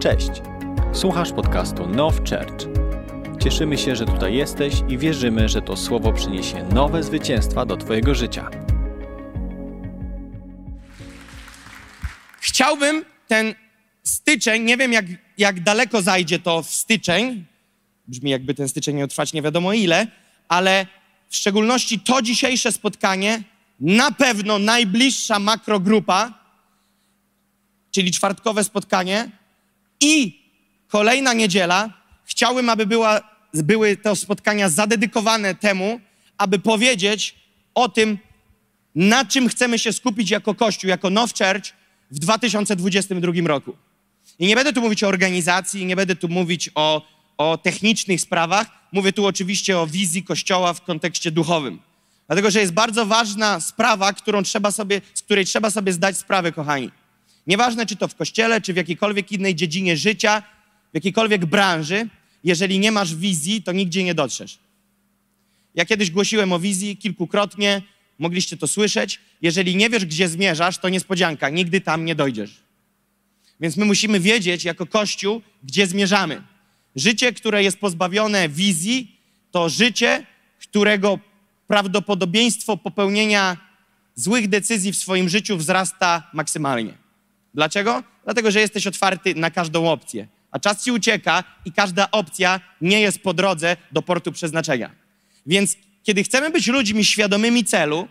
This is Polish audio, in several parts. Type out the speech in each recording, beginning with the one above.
Cześć! Słuchasz podcastu Now Church. Cieszymy się, że tutaj jesteś i wierzymy, że to słowo przyniesie nowe zwycięstwa do Twojego życia. Chciałbym ten styczeń, nie wiem jak, jak daleko zajdzie to w styczeń, brzmi jakby ten styczeń miał trwać nie wiadomo ile, ale w szczególności to dzisiejsze spotkanie, na pewno najbliższa makrogrupa, czyli czwartkowe spotkanie i kolejna niedziela, chciałbym, aby była, były te spotkania zadedykowane temu, aby powiedzieć o tym, na czym chcemy się skupić jako Kościół, jako Now Church w 2022 roku. I nie będę tu mówić o organizacji, nie będę tu mówić o, o technicznych sprawach. Mówię tu oczywiście o wizji Kościoła w kontekście duchowym. Dlatego, że jest bardzo ważna sprawa, którą trzeba sobie, z której trzeba sobie zdać sprawę, kochani. Nieważne, czy to w kościele, czy w jakiejkolwiek innej dziedzinie życia, w jakiejkolwiek branży, jeżeli nie masz wizji, to nigdzie nie dotrzesz. Ja kiedyś głosiłem o wizji kilkukrotnie, mogliście to słyszeć. Jeżeli nie wiesz, gdzie zmierzasz, to niespodzianka, nigdy tam nie dojdziesz. Więc my musimy wiedzieć jako Kościół, gdzie zmierzamy. Życie, które jest pozbawione wizji, to życie, którego prawdopodobieństwo popełnienia złych decyzji w swoim życiu wzrasta maksymalnie. Dlaczego? Dlatego, że jesteś otwarty na każdą opcję, a czas ci ucieka i każda opcja nie jest po drodze do portu przeznaczenia. Więc kiedy chcemy być ludźmi świadomymi celu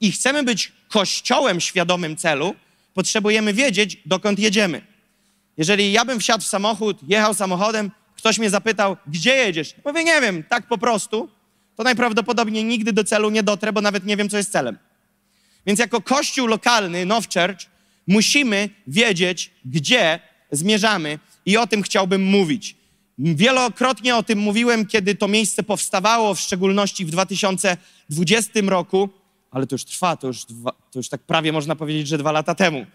i chcemy być kościołem świadomym celu, potrzebujemy wiedzieć, dokąd jedziemy. Jeżeli ja bym wsiadł w samochód, jechał samochodem, ktoś mnie zapytał, gdzie jedziesz? Mówię, nie wiem, tak po prostu, to najprawdopodobniej nigdy do celu nie dotrę, bo nawet nie wiem, co jest celem. Więc jako kościół lokalny, Now Church, musimy wiedzieć, gdzie zmierzamy i o tym chciałbym mówić. Wielokrotnie o tym mówiłem, kiedy to miejsce powstawało, w szczególności w 2020 roku, ale to już trwa, to już, dwa, to już tak prawie można powiedzieć, że dwa lata temu.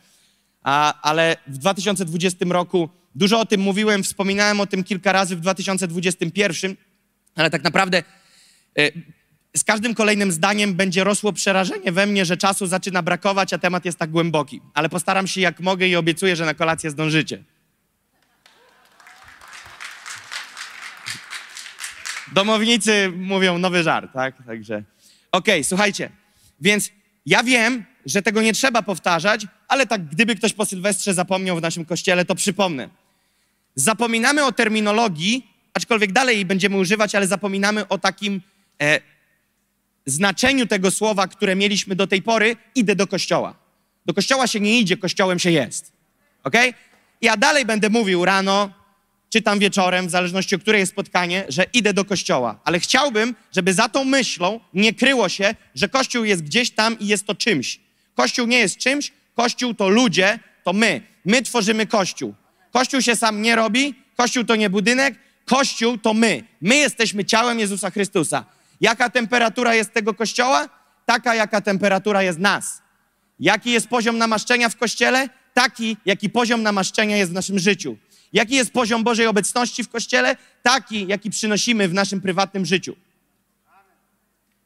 A, ale w 2020 roku dużo o tym mówiłem, wspominałem o tym kilka razy w 2021, ale tak naprawdę y, z każdym kolejnym zdaniem będzie rosło przerażenie we mnie, że czasu zaczyna brakować, a temat jest tak głęboki. Ale postaram się jak mogę i obiecuję, że na kolację zdążycie. Domownicy mówią nowy żart, tak? Także. Okej, okay, słuchajcie. Więc ja wiem, że tego nie trzeba powtarzać, ale tak gdyby ktoś po Sylwestrze zapomniał w naszym kościele, to przypomnę. Zapominamy o terminologii, aczkolwiek dalej jej będziemy używać, ale zapominamy o takim e, znaczeniu tego słowa, które mieliśmy do tej pory, idę do kościoła. Do kościoła się nie idzie, kościołem się jest. Ok? Ja dalej będę mówił rano, czy tam wieczorem, w zależności o której jest spotkanie, że idę do kościoła. Ale chciałbym, żeby za tą myślą nie kryło się, że kościół jest gdzieś tam i jest to czymś. Kościół nie jest czymś, kościół to ludzie, to my. My tworzymy kościół. Kościół się sam nie robi, kościół to nie budynek, kościół to my. My jesteśmy ciałem Jezusa Chrystusa. Jaka temperatura jest tego kościoła? Taka, jaka temperatura jest nas. Jaki jest poziom namaszczenia w kościele? Taki, jaki poziom namaszczenia jest w naszym życiu. Jaki jest poziom Bożej obecności w kościele? Taki, jaki przynosimy w naszym prywatnym życiu.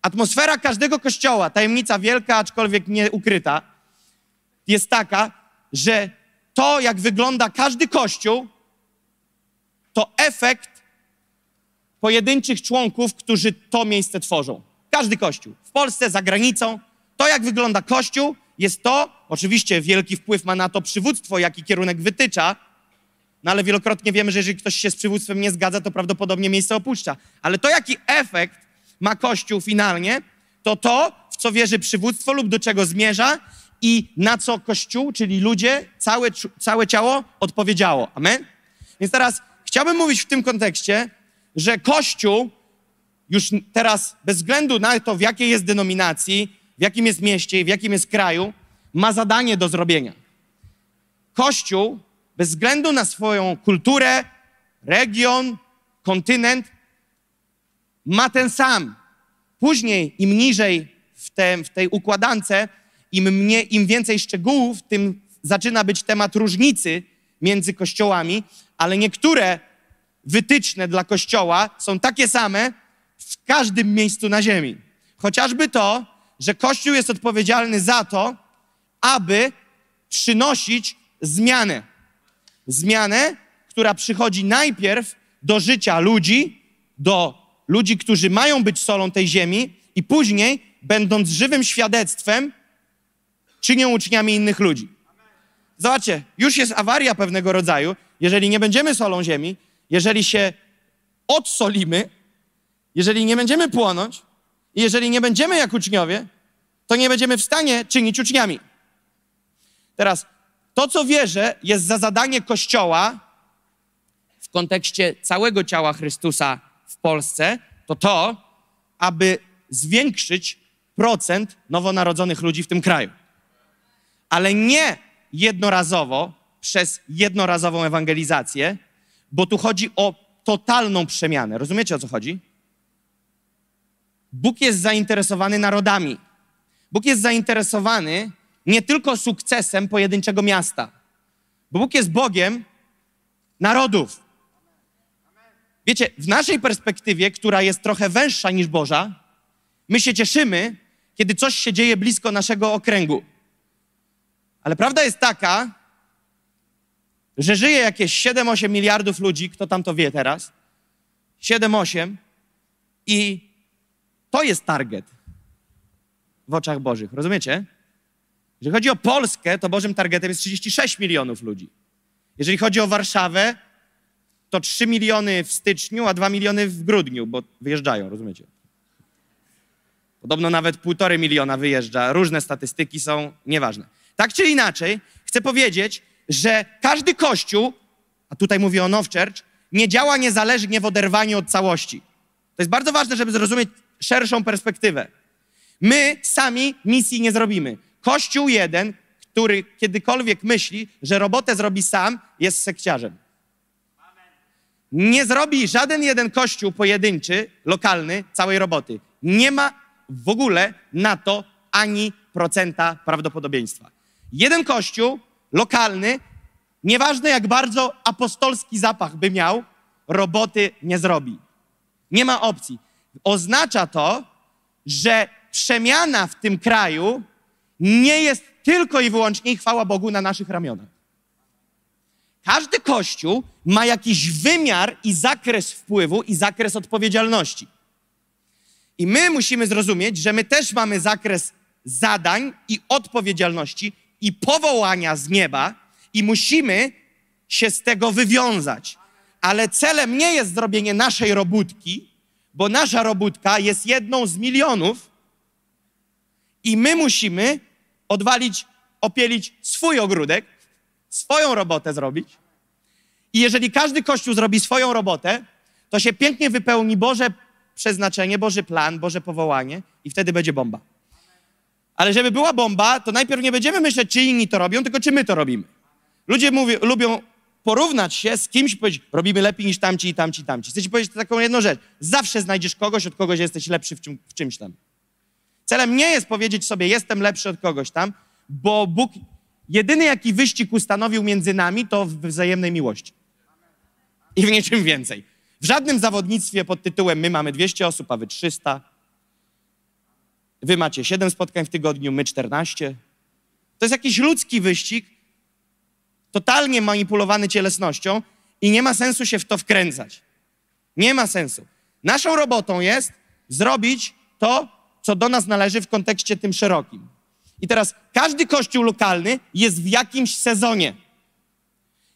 Atmosfera każdego kościoła, tajemnica wielka, aczkolwiek nie ukryta, jest taka, że to, jak wygląda każdy kościół, to efekt pojedynczych członków, którzy to miejsce tworzą. Każdy kościół. W Polsce, za granicą. To, jak wygląda kościół, jest to, oczywiście wielki wpływ ma na to przywództwo, jaki kierunek wytycza, no ale wielokrotnie wiemy, że jeżeli ktoś się z przywództwem nie zgadza, to prawdopodobnie miejsce opuszcza. Ale to, jaki efekt ma Kościół finalnie, to to, w co wierzy przywództwo lub do czego zmierza i na co Kościół, czyli ludzie, całe, całe ciało odpowiedziało. Amen? Więc teraz chciałbym mówić w tym kontekście, że Kościół już teraz, bez względu na to, w jakiej jest denominacji, w jakim jest mieście w jakim jest kraju, ma zadanie do zrobienia. Kościół, bez względu na swoją kulturę, region, kontynent, ma ten sam. Później, im niżej w, te, w tej układance, im, mnie, im więcej szczegółów, tym zaczyna być temat różnicy między kościołami, ale niektóre wytyczne dla Kościoła są takie same w każdym miejscu na ziemi. Chociażby to, że Kościół jest odpowiedzialny za to, aby przynosić zmianę. Zmianę która przychodzi najpierw do życia ludzi, do ludzi, którzy mają być solą tej ziemi, i później, będąc żywym świadectwem, czynią uczniami innych ludzi. Zobaczcie, już jest awaria pewnego rodzaju, jeżeli nie będziemy solą ziemi, jeżeli się odsolimy, jeżeli nie będziemy płonąć jeżeli nie będziemy jak uczniowie, to nie będziemy w stanie czynić uczniami. Teraz, to co wierzę, jest za zadanie Kościoła w kontekście całego ciała Chrystusa w Polsce, to to, aby zwiększyć procent nowonarodzonych ludzi w tym kraju. Ale nie jednorazowo, przez jednorazową ewangelizację, bo tu chodzi o totalną przemianę. Rozumiecie o co chodzi? Bóg jest zainteresowany narodami. Bóg jest zainteresowany nie tylko sukcesem pojedynczego miasta, bo Bóg jest Bogiem narodów. Wiecie, w naszej perspektywie, która jest trochę węższa niż Boża, my się cieszymy, kiedy coś się dzieje blisko naszego okręgu. Ale prawda jest taka, że żyje jakieś 7-8 miliardów ludzi, kto tam to wie teraz? 7-8 i to jest target w oczach Bożych, rozumiecie? Jeżeli chodzi o Polskę, to Bożym targetem jest 36 milionów ludzi. Jeżeli chodzi o Warszawę, to 3 miliony w styczniu, a 2 miliony w grudniu, bo wyjeżdżają, rozumiecie? Podobno nawet półtorej miliona wyjeżdża. Różne statystyki są, nieważne. Tak czy inaczej, chcę powiedzieć, że każdy kościół, a tutaj mówię o Now Church, nie działa niezależnie w oderwaniu od całości. To jest bardzo ważne, żeby zrozumieć szerszą perspektywę. My sami misji nie zrobimy. Kościół jeden, który kiedykolwiek myśli, że robotę zrobi sam, jest sekciarzem. Nie zrobi żaden jeden kościół pojedynczy, lokalny, całej roboty. Nie ma w ogóle na to ani procenta prawdopodobieństwa. Jeden kościół lokalny, nieważne jak bardzo apostolski zapach by miał, roboty nie zrobi. Nie ma opcji. Oznacza to, że przemiana w tym kraju nie jest tylko i wyłącznie, chwała Bogu, na naszych ramionach. Każdy kościół ma jakiś wymiar i zakres wpływu i zakres odpowiedzialności. I my musimy zrozumieć, że my też mamy zakres zadań i odpowiedzialności i powołania z nieba i musimy się z tego wywiązać. Ale celem nie jest zrobienie naszej robótki, bo nasza robótka jest jedną z milionów i my musimy odwalić, opielić swój ogródek, swoją robotę zrobić. I jeżeli każdy kościół zrobi swoją robotę, to się pięknie wypełni Boże przeznaczenie, Boży plan, Boże powołanie i wtedy będzie bomba. Ale żeby była bomba, to najpierw nie będziemy myśleć, czy inni to robią, tylko czy my to robimy. Ludzie mówią, lubią porównać się z kimś i powiedzieć, robimy lepiej niż tamci i tamci i tamci. Chcę ci powiedzieć taką jedną rzecz. Zawsze znajdziesz kogoś, od kogoś jesteś lepszy w, czym, w czymś tam. Celem nie jest powiedzieć sobie, jestem lepszy od kogoś tam, bo Bóg, jedyny jaki wyścig ustanowił między nami, to w wzajemnej miłości. I w niczym więcej. W żadnym zawodnictwie pod tytułem my mamy 200 osób, a wy 300. Wy macie 7 spotkań w tygodniu, my 14. To jest jakiś ludzki wyścig, totalnie manipulowany cielesnością i nie ma sensu się w to wkręcać. Nie ma sensu. Naszą robotą jest zrobić to, co do nas należy w kontekście tym szerokim. I teraz każdy kościół lokalny jest w jakimś sezonie.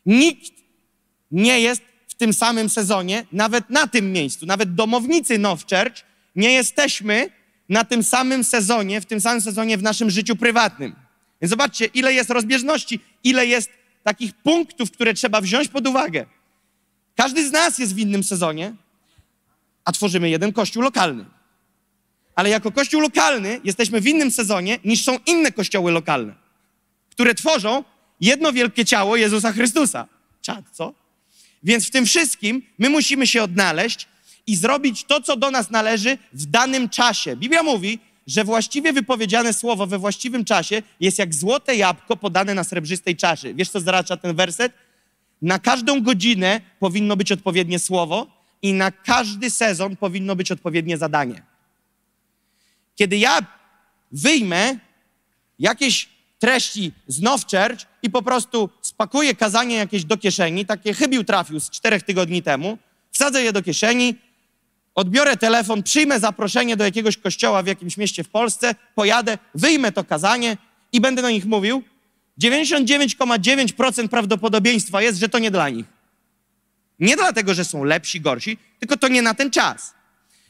Nikt nie jest w tym samym sezonie, nawet na tym miejscu, nawet domownicy Now Church, nie jesteśmy na tym samym sezonie, w tym samym sezonie w naszym życiu prywatnym. Więc zobaczcie, ile jest rozbieżności, ile jest takich punktów, które trzeba wziąć pod uwagę. Każdy z nas jest w innym sezonie, a tworzymy jeden kościół lokalny. Ale jako kościół lokalny jesteśmy w innym sezonie niż są inne kościoły lokalne, które tworzą jedno wielkie ciało Jezusa Chrystusa. Czad, co? Więc w tym wszystkim my musimy się odnaleźć i zrobić to, co do nas należy w danym czasie. Biblia mówi, że właściwie wypowiedziane słowo we właściwym czasie jest jak złote jabłko podane na srebrzystej czaszy. Wiesz, co zaracza ten werset? Na każdą godzinę powinno być odpowiednie słowo i na każdy sezon powinno być odpowiednie zadanie. Kiedy ja wyjmę jakieś treści z Now Church, i po prostu spakuję kazanie jakieś do kieszeni, takie chybił trafił z czterech tygodni temu, wsadzę je do kieszeni, odbiorę telefon, przyjmę zaproszenie do jakiegoś kościoła w jakimś mieście w Polsce, pojadę, wyjmę to kazanie i będę do nich mówił. 99,9% prawdopodobieństwa jest, że to nie dla nich. Nie dlatego, że są lepsi, gorsi, tylko to nie na ten czas.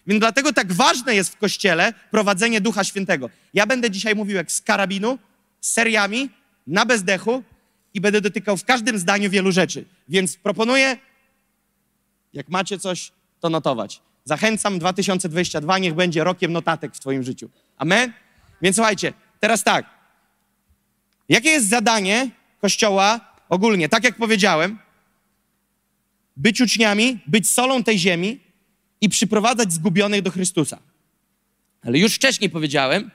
Więc dlatego tak ważne jest w kościele prowadzenie Ducha Świętego. Ja będę dzisiaj mówił jak z karabinu, z seriami, na bezdechu i będę dotykał w każdym zdaniu wielu rzeczy. Więc proponuję, jak macie coś, to notować. Zachęcam 2022, niech będzie rokiem notatek w Twoim życiu. Amen? Więc słuchajcie, teraz tak. Jakie jest zadanie Kościoła ogólnie? Tak jak powiedziałem, być uczniami, być solą tej ziemi i przyprowadzać zgubionych do Chrystusa. Ale już wcześniej powiedziałem,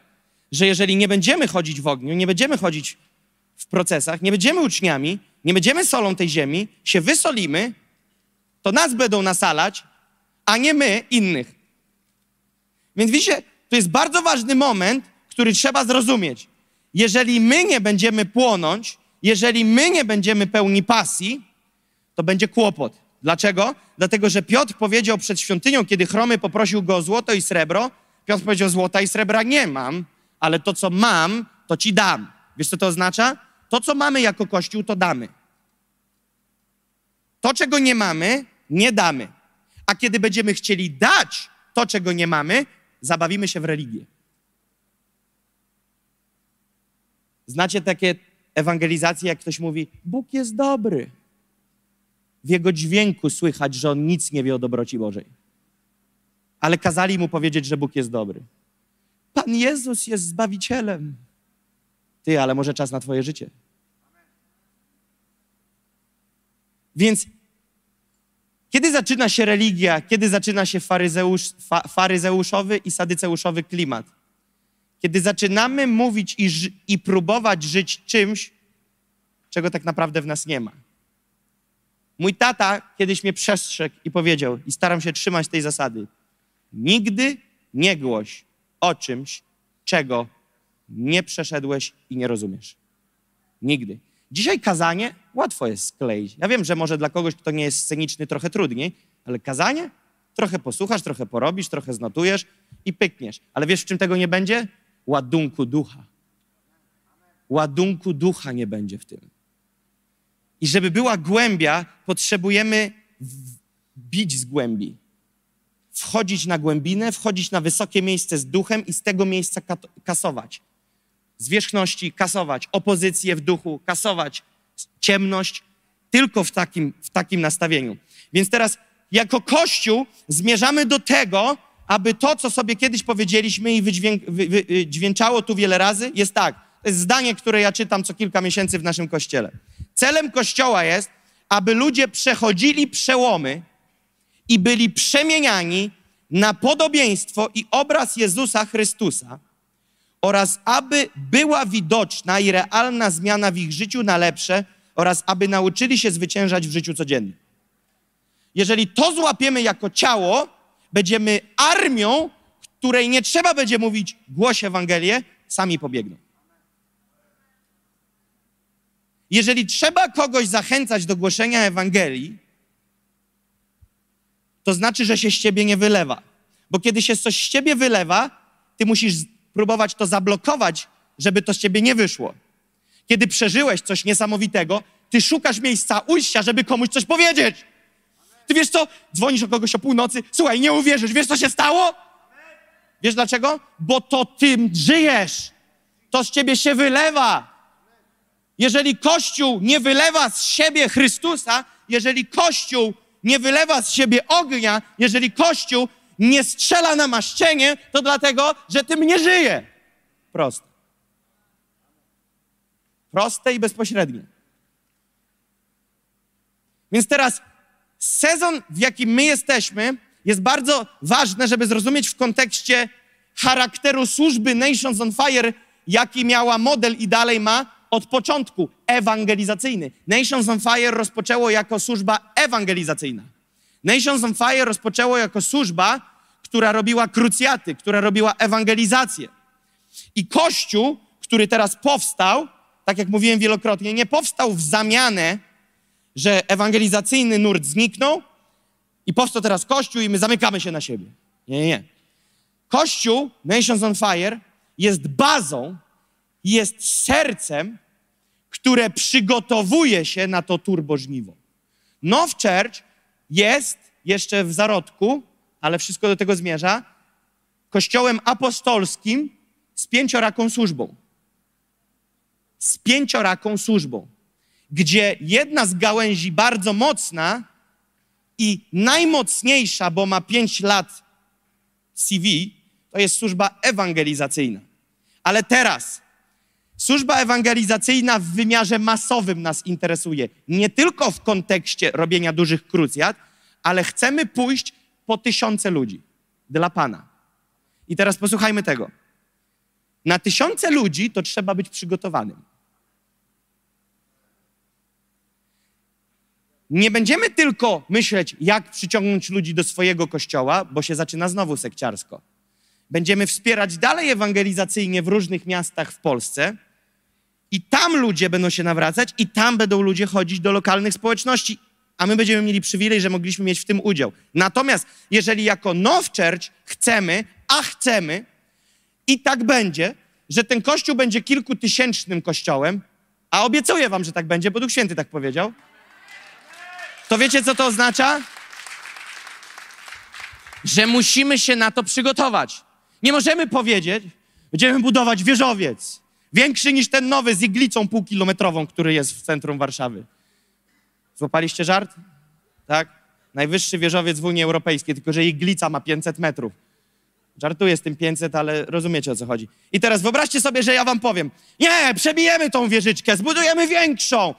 że jeżeli nie będziemy chodzić w ogniu, nie będziemy chodzić w procesach, nie będziemy uczniami, nie będziemy solą tej ziemi, się wysolimy, to nas będą nasalać, a nie my innych. Więc widzicie, to jest bardzo ważny moment, który trzeba zrozumieć. Jeżeli my nie będziemy płonąć, jeżeli my nie będziemy pełni pasji, to będzie kłopot. Dlaczego? Dlatego, że Piotr powiedział przed świątynią, kiedy chromy poprosił go o złoto i srebro, Piotr powiedział: Złota i srebra nie mam, ale to, co mam, to ci dam. Wiesz, co to oznacza? To, co mamy jako Kościół, to damy. To, czego nie mamy, nie damy. A kiedy będziemy chcieli dać to, czego nie mamy, zabawimy się w religię. Znacie takie ewangelizacje, jak ktoś mówi: Bóg jest dobry. W jego dźwięku słychać, że on nic nie wie o dobroci Bożej. Ale kazali mu powiedzieć, że Bóg jest dobry. Pan Jezus jest zbawicielem. Ty, ale może czas na Twoje życie. Więc kiedy zaczyna się religia, kiedy zaczyna się faryzeusz, fa, faryzeuszowy i sadyceuszowy klimat? Kiedy zaczynamy mówić i, i próbować żyć czymś, czego tak naprawdę w nas nie ma. Mój tata kiedyś mnie przestrzegł i powiedział, i staram się trzymać tej zasady: nigdy nie głoś o czymś, czego nie przeszedłeś i nie rozumiesz. Nigdy. Dzisiaj kazanie łatwo jest skleić. Ja wiem, że może dla kogoś, kto nie jest sceniczny, trochę trudniej, ale kazanie trochę posłuchasz, trochę porobisz, trochę znotujesz i pykniesz. Ale wiesz, w czym tego nie będzie? Ładunku ducha. Ładunku ducha nie będzie w tym. I żeby była głębia, potrzebujemy bić z głębi. Wchodzić na głębinę, wchodzić na wysokie miejsce z duchem i z tego miejsca kasować. Zwierzchności kasować, opozycję w duchu kasować, ciemność, tylko w takim, w takim nastawieniu. Więc teraz jako Kościół zmierzamy do tego, aby to, co sobie kiedyś powiedzieliśmy i wydźwięczało tu wiele razy, jest tak. To jest zdanie, które ja czytam co kilka miesięcy w naszym kościele. Celem Kościoła jest, aby ludzie przechodzili przełomy i byli przemieniani na podobieństwo i obraz Jezusa Chrystusa oraz aby była widoczna i realna zmiana w ich życiu na lepsze oraz aby nauczyli się zwyciężać w życiu codziennym. Jeżeli to złapiemy jako ciało, będziemy armią, której nie trzeba będzie mówić głoś Ewangelię, sami pobiegną. Jeżeli trzeba kogoś zachęcać do głoszenia Ewangelii, to znaczy, że się z ciebie nie wylewa. Bo kiedy się coś z ciebie wylewa, ty musisz próbować to zablokować, żeby to z ciebie nie wyszło. Kiedy przeżyłeś coś niesamowitego, ty szukasz miejsca ujścia, żeby komuś coś powiedzieć. Ty wiesz co? Dzwonisz o kogoś o północy, słuchaj, nie uwierzysz, wiesz co się stało? Wiesz dlaczego? Bo to tym żyjesz. To z ciebie się wylewa. Jeżeli Kościół nie wylewa z siebie Chrystusa, jeżeli Kościół nie wylewa z siebie ognia, jeżeli Kościół nie strzela na maszczenie, to dlatego, że tym nie żyje. Proste. Proste i bezpośrednie. Więc teraz sezon, w jakim my jesteśmy, jest bardzo ważne, żeby zrozumieć w kontekście charakteru służby Nations on Fire, jaki miała model i dalej ma, od początku ewangelizacyjny. Nations on Fire rozpoczęło jako służba ewangelizacyjna. Nations on Fire rozpoczęło jako służba, która robiła krucjaty, która robiła ewangelizację. I Kościół, który teraz powstał, tak jak mówiłem wielokrotnie, nie powstał w zamianę, że ewangelizacyjny nurt zniknął i powstał teraz Kościół i my zamykamy się na siebie. Nie, nie, nie. Kościół, Nations on Fire, jest bazą, jest sercem, które przygotowuje się na to turbożniwo. Now Church jest jeszcze w zarodku, ale wszystko do tego zmierza, kościołem apostolskim z pięcioraką służbą. Z pięcioraką służbą, gdzie jedna z gałęzi bardzo mocna i najmocniejsza, bo ma pięć lat CV, to jest służba ewangelizacyjna. Ale teraz służba ewangelizacyjna w wymiarze masowym nas interesuje. Nie tylko w kontekście robienia dużych krucjat, ale chcemy pójść po tysiące ludzi dla Pana. I teraz posłuchajmy tego. Na tysiące ludzi to trzeba być przygotowanym. Nie będziemy tylko myśleć, jak przyciągnąć ludzi do swojego kościoła, bo się zaczyna znowu sekciarsko. Będziemy wspierać dalej ewangelizacyjnie w różnych miastach w Polsce i tam ludzie będą się nawracać i tam będą ludzie chodzić do lokalnych społeczności, a my będziemy mieli przywilej, że mogliśmy mieć w tym udział. Natomiast jeżeli jako Now Church chcemy, a chcemy, i tak będzie, że ten kościół będzie kilkutysięcznym kościołem, a obiecuję wam, że tak będzie, bo Duch Święty tak powiedział, to wiecie, co to oznacza? Że musimy się na to przygotować. Nie możemy powiedzieć, będziemy budować wieżowiec, większy niż ten nowy z iglicą półkilometrową, który jest w centrum Warszawy. Złapaliście żart? Tak? Najwyższy wieżowiec w Unii Europejskiej, tylko że iglica ma 500 metrów. Żartuję z tym 500, ale rozumiecie o co chodzi. I teraz wyobraźcie sobie, że ja wam powiem: Nie, przebijemy tą wieżyczkę, zbudujemy większą,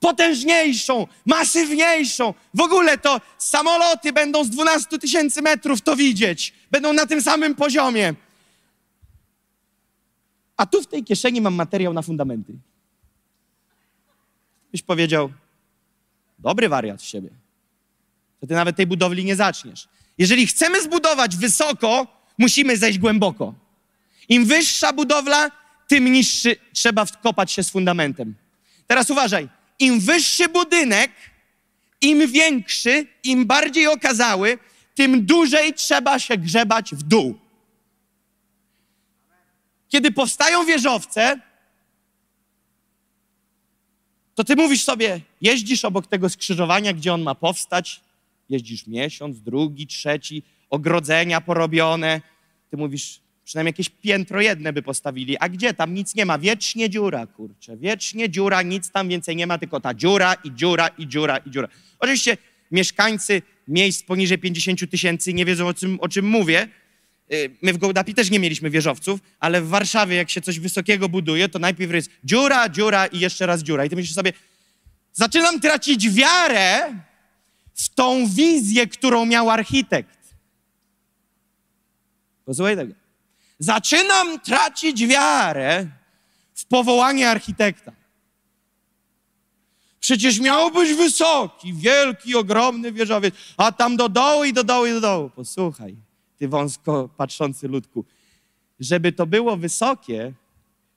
potężniejszą, masywniejszą. W ogóle to samoloty będą z 12 tysięcy metrów to widzieć. Będą na tym samym poziomie. A tu w tej kieszeni mam materiał na fundamenty. Byś powiedział, dobry wariat z siebie. To ty nawet tej budowli nie zaczniesz. Jeżeli chcemy zbudować wysoko, musimy zejść głęboko. Im wyższa budowla, tym niższy trzeba wkopać się z fundamentem. Teraz uważaj, im wyższy budynek, im większy, im bardziej okazały, tym dłużej trzeba się grzebać w dół. Kiedy powstają wieżowce, to ty mówisz sobie, jeździsz obok tego skrzyżowania, gdzie on ma powstać, jeździsz miesiąc, drugi, trzeci, ogrodzenia porobione. Ty mówisz, przynajmniej jakieś piętro jedne by postawili. A gdzie? Tam nic nie ma. Wiecznie dziura, kurczę. Wiecznie dziura, nic tam więcej nie ma, tylko ta dziura i dziura i dziura i dziura. Oczywiście mieszkańcy miejsc poniżej 50 tysięcy nie wiedzą, o czym, o czym mówię. Y, My w Gołdapi też nie mieliśmy wieżowców, ale w Warszawie, jak się coś wysokiego buduje, to najpierw jest dziura, dziura i jeszcze raz dziura. I ty myślisz sobie, zaczynam tracić wiarę w tą wizję, którą miał architekt. Posłuchaj tego. Zaczynam tracić wiarę w powołanie architekta. Przecież miał być wysoki, wielki, ogromny wieżowiec, a tam do dołu i do dołu i do dołu. Posłuchaj, ty wąsko patrzący ludku. Żeby to było wysokie,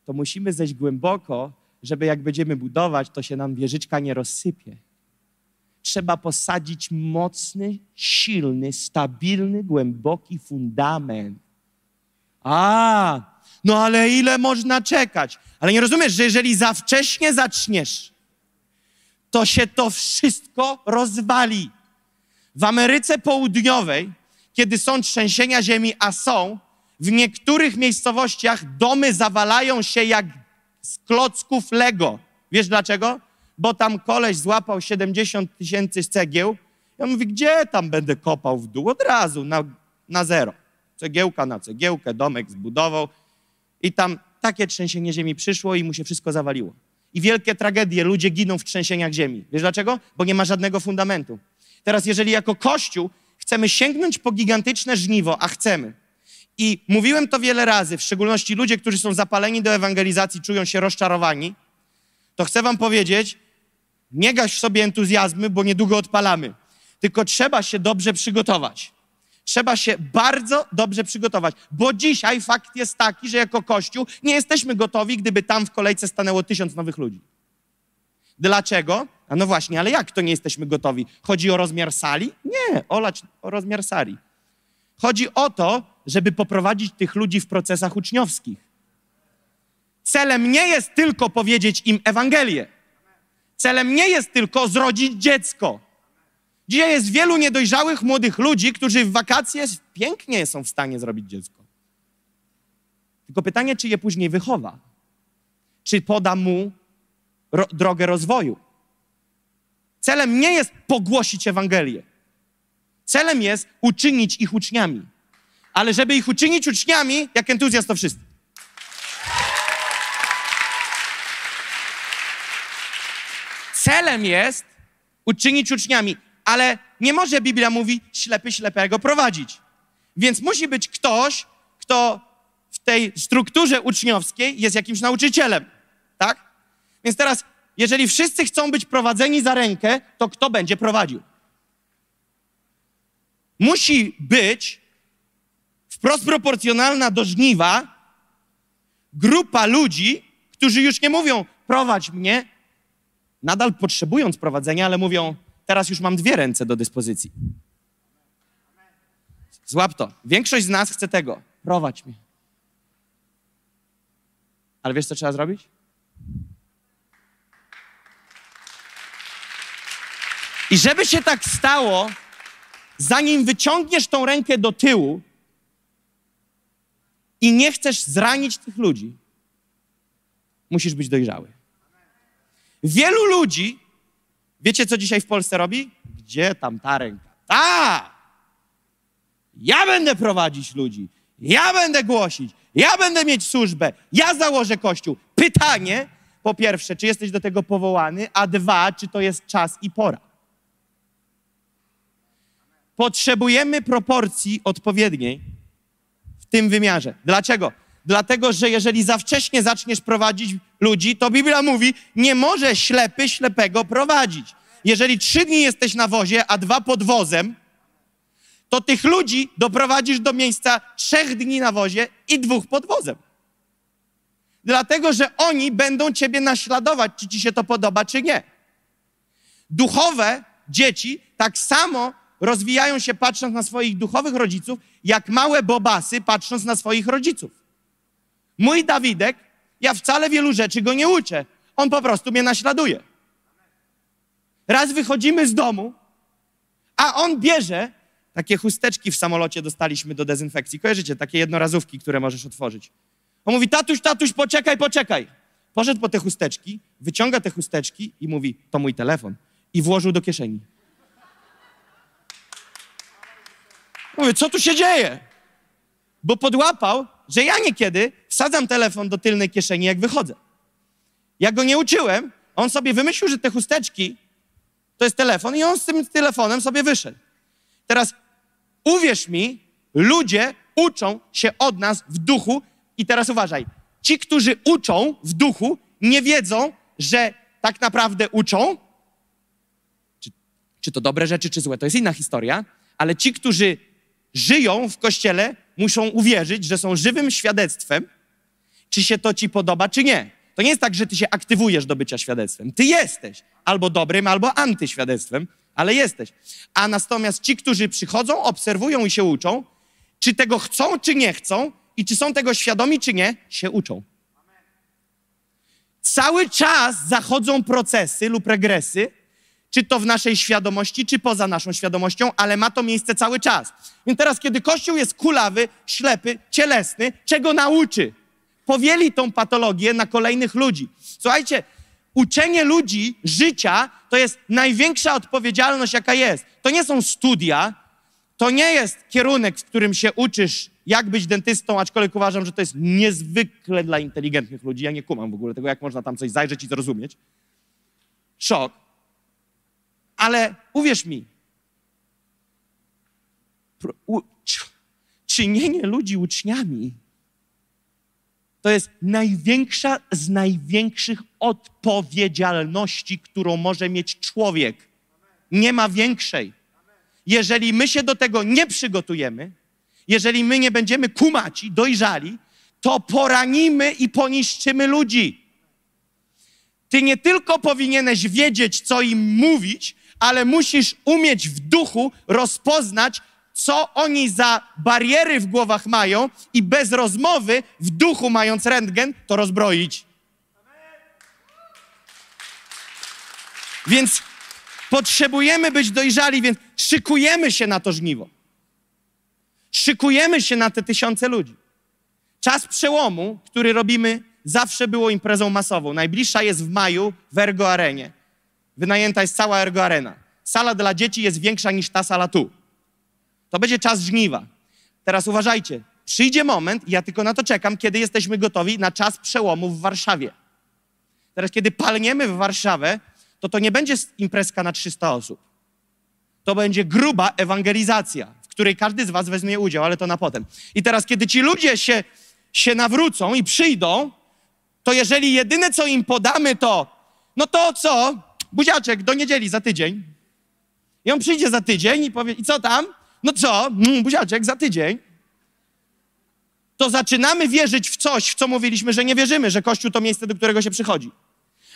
to musimy zejść głęboko, żeby jak będziemy budować, to się nam wieżyczka nie rozsypie. Trzeba posadzić mocny, silny, stabilny, głęboki fundament. A, no ale ile można czekać? Ale nie rozumiesz, że jeżeli za wcześnie zaczniesz, to się to wszystko rozwali. W Ameryce Południowej, kiedy są trzęsienia ziemi, a są, w niektórych miejscowościach domy zawalają się jak z klocków Lego. Wiesz dlaczego? Bo tam koleś złapał 70 tysięcy cegieł. Ja mówię, gdzie tam będę kopał w dół? Od razu, na, na zero. Cegiełka na cegiełkę, domek zbudował i tam takie trzęsienie ziemi przyszło i mu się wszystko zawaliło. I wielkie tragedie, ludzie giną w trzęsieniach ziemi. Wiesz dlaczego? Bo nie ma żadnego fundamentu. Teraz, jeżeli jako Kościół chcemy sięgnąć po gigantyczne żniwo, a chcemy, i mówiłem to wiele razy, w szczególności ludzie, którzy są zapaleni do ewangelizacji, czują się rozczarowani, to chcę wam powiedzieć, nie gaś sobie entuzjazmy, bo niedługo odpalamy. Tylko trzeba się dobrze przygotować. trzeba się bardzo dobrze przygotować, bo dzisiaj fakt jest taki, że jako Kościół nie jesteśmy gotowi, gdyby tam w kolejce stanęło tysiąc nowych ludzi. Dlaczego? A no właśnie, ale jak to nie jesteśmy gotowi? Chodzi o rozmiar sali? Nie, olać o rozmiar sali. Chodzi o to, żeby poprowadzić tych ludzi w procesach uczniowskich. Celem nie jest tylko powiedzieć im Ewangelię. Celem nie jest tylko zrodzić dziecko. Dzisiaj jest wielu niedojrzałych młodych ludzi, którzy w wakacje pięknie są w stanie zrobić dziecko. Tylko pytanie, czy je później wychowa? Czy poda mu ro drogę rozwoju? Celem nie jest pogłosić Ewangelię. Celem jest uczynić ich uczniami. Ale żeby ich uczynić uczniami, jak entuzjast to wszyscy. Celem jest uczynić uczniami, ale nie może Biblia mówi ślepy ślepego prowadzić. Więc musi być ktoś, kto w tej strukturze uczniowskiej jest jakimś nauczycielem, tak? Więc teraz, jeżeli wszyscy chcą być prowadzeni za rękę, to kto będzie prowadził? Musi być wprost proporcjonalna do żniwa grupa ludzi, którzy już nie mówią prowadź mnie, nadal potrzebując prowadzenia, ale mówią teraz już mam dwie ręce do dyspozycji. Złap to. Większość z nas chce tego. Prowadź mnie. Ale wiesz, co trzeba zrobić? I żeby się tak stało, zanim wyciągniesz tą rękę do tyłu i nie chcesz zranić tych ludzi, musisz być dojrzały. Wielu ludzi, wiecie co dzisiaj w Polsce robi? Gdzie tam ta ręka? Ta! Ja będę prowadzić ludzi, ja będę głosić, ja będę mieć służbę, ja założę kościół. Pytanie, po pierwsze, czy jesteś do tego powołany, a dwa, czy to jest czas i pora. Potrzebujemy proporcji odpowiedniej w tym wymiarze. Dlaczego? Dlatego, że jeżeli za wcześnie zaczniesz prowadzić ludzi, to Biblia mówi, nie może ślepy ślepego prowadzić. Jeżeli trzy dni jesteś na wozie, a dwa pod wozem, to tych ludzi doprowadzisz do miejsca trzech dni na wozie i dwóch pod wozem. Dlatego, że oni będą ciebie naśladować, czy ci się to podoba, czy nie. Duchowe dzieci tak samo rozwijają się patrząc na swoich duchowych rodziców, jak małe bobasy patrząc na swoich rodziców. Mój Dawidek, ja wcale wielu rzeczy go nie uczę. On po prostu mnie naśladuje. Raz wychodzimy z domu, a on bierze takie chusteczki w samolocie dostaliśmy do dezynfekcji. Kojarzycie, takie jednorazówki, które możesz otworzyć. On mówi, tatuś, tatuś, poczekaj, poczekaj. Poszedł po te chusteczki, wyciąga te chusteczki i mówi, to mój telefon. I włożył do kieszeni. Mówię, co tu się dzieje? Bo podłapał, że ja niekiedy wsadzam telefon do tylnej kieszeni, jak wychodzę. Ja go nie uczyłem, on sobie wymyślił, że te chusteczki to jest telefon i on z tym telefonem sobie wyszedł. Teraz uwierz mi, ludzie uczą się od nas w duchu i teraz uważaj. Ci, którzy uczą w duchu, nie wiedzą, że tak naprawdę uczą. Czy, czy to dobre rzeczy, czy złe, to jest inna historia, ale ci, którzy żyją w kościele, muszą uwierzyć, że są żywym świadectwem, czy się to ci podoba, czy nie. To nie jest tak, że ty się aktywujesz do bycia świadectwem. Ty jesteś albo dobrym, albo antyświadectwem, ale jesteś. A natomiast ci, którzy przychodzą, obserwują i się uczą, czy tego chcą, czy nie chcą, i czy są tego świadomi, czy nie, się uczą. Cały czas zachodzą procesy lub regresy, czy to w naszej świadomości, czy poza naszą świadomością, ale ma to miejsce cały czas. Więc teraz, kiedy Kościół jest kulawy, ślepy, cielesny, czego nauczy? Powieli tą patologię na kolejnych ludzi. Słuchajcie, uczenie ludzi życia to jest największa odpowiedzialność, jaka jest. To nie są studia, to nie jest kierunek, w którym się uczysz, jak być dentystą, aczkolwiek uważam, że to jest niezwykle dla inteligentnych ludzi. Ja nie kumam w ogóle tego, jak można tam coś zajrzeć i zrozumieć. Szok. Ale uwierz mi, czynienie ludzi uczniami to jest największa z największych odpowiedzialności, którą może mieć człowiek. Nie ma większej. jeżeli my się do tego nie przygotujemy, jeżeli my nie będziemy kumaci, dojrzali, to poranimy i poniszczymy ludzi. Ty nie tylko powinieneś wiedzieć, co im mówić, ale musisz umieć w duchu rozpoznać, co oni za bariery w głowach mają i bez rozmowy, w duchu mając rentgen, to rozbroić. Więc potrzebujemy być dojrzali, więc szykujemy się na to żniwo. Szykujemy się na te tysiące ludzi. Czas przełomu, który robimy, zawsze było imprezą masową. Najbliższa jest w maju w Ergo Arenie. Wynajęta jest cała Ergo Arena. Sala dla dzieci jest większa niż ta sala tu. To będzie czas żniwa. Teraz uważajcie. Przyjdzie moment, ja tylko na to czekam, kiedy jesteśmy gotowi na czas przełomu w Warszawie. Teraz, kiedy palniemy w Warszawę, to to nie będzie imprezka na 300 osób. To będzie gruba ewangelizacja, w której każdy z was weźmie udział, ale to na potem. I teraz, kiedy ci ludzie się, się nawrócą i przyjdą, to jeżeli jedyne, co im podamy, to no to co? Buziaczek, do niedzieli, za tydzień. I on przyjdzie za tydzień i powie, i co tam? No co? Mm, buziaczek, za tydzień. To zaczynamy wierzyć w coś, w co mówiliśmy, że nie wierzymy, że Kościół to miejsce, do którego się przychodzi.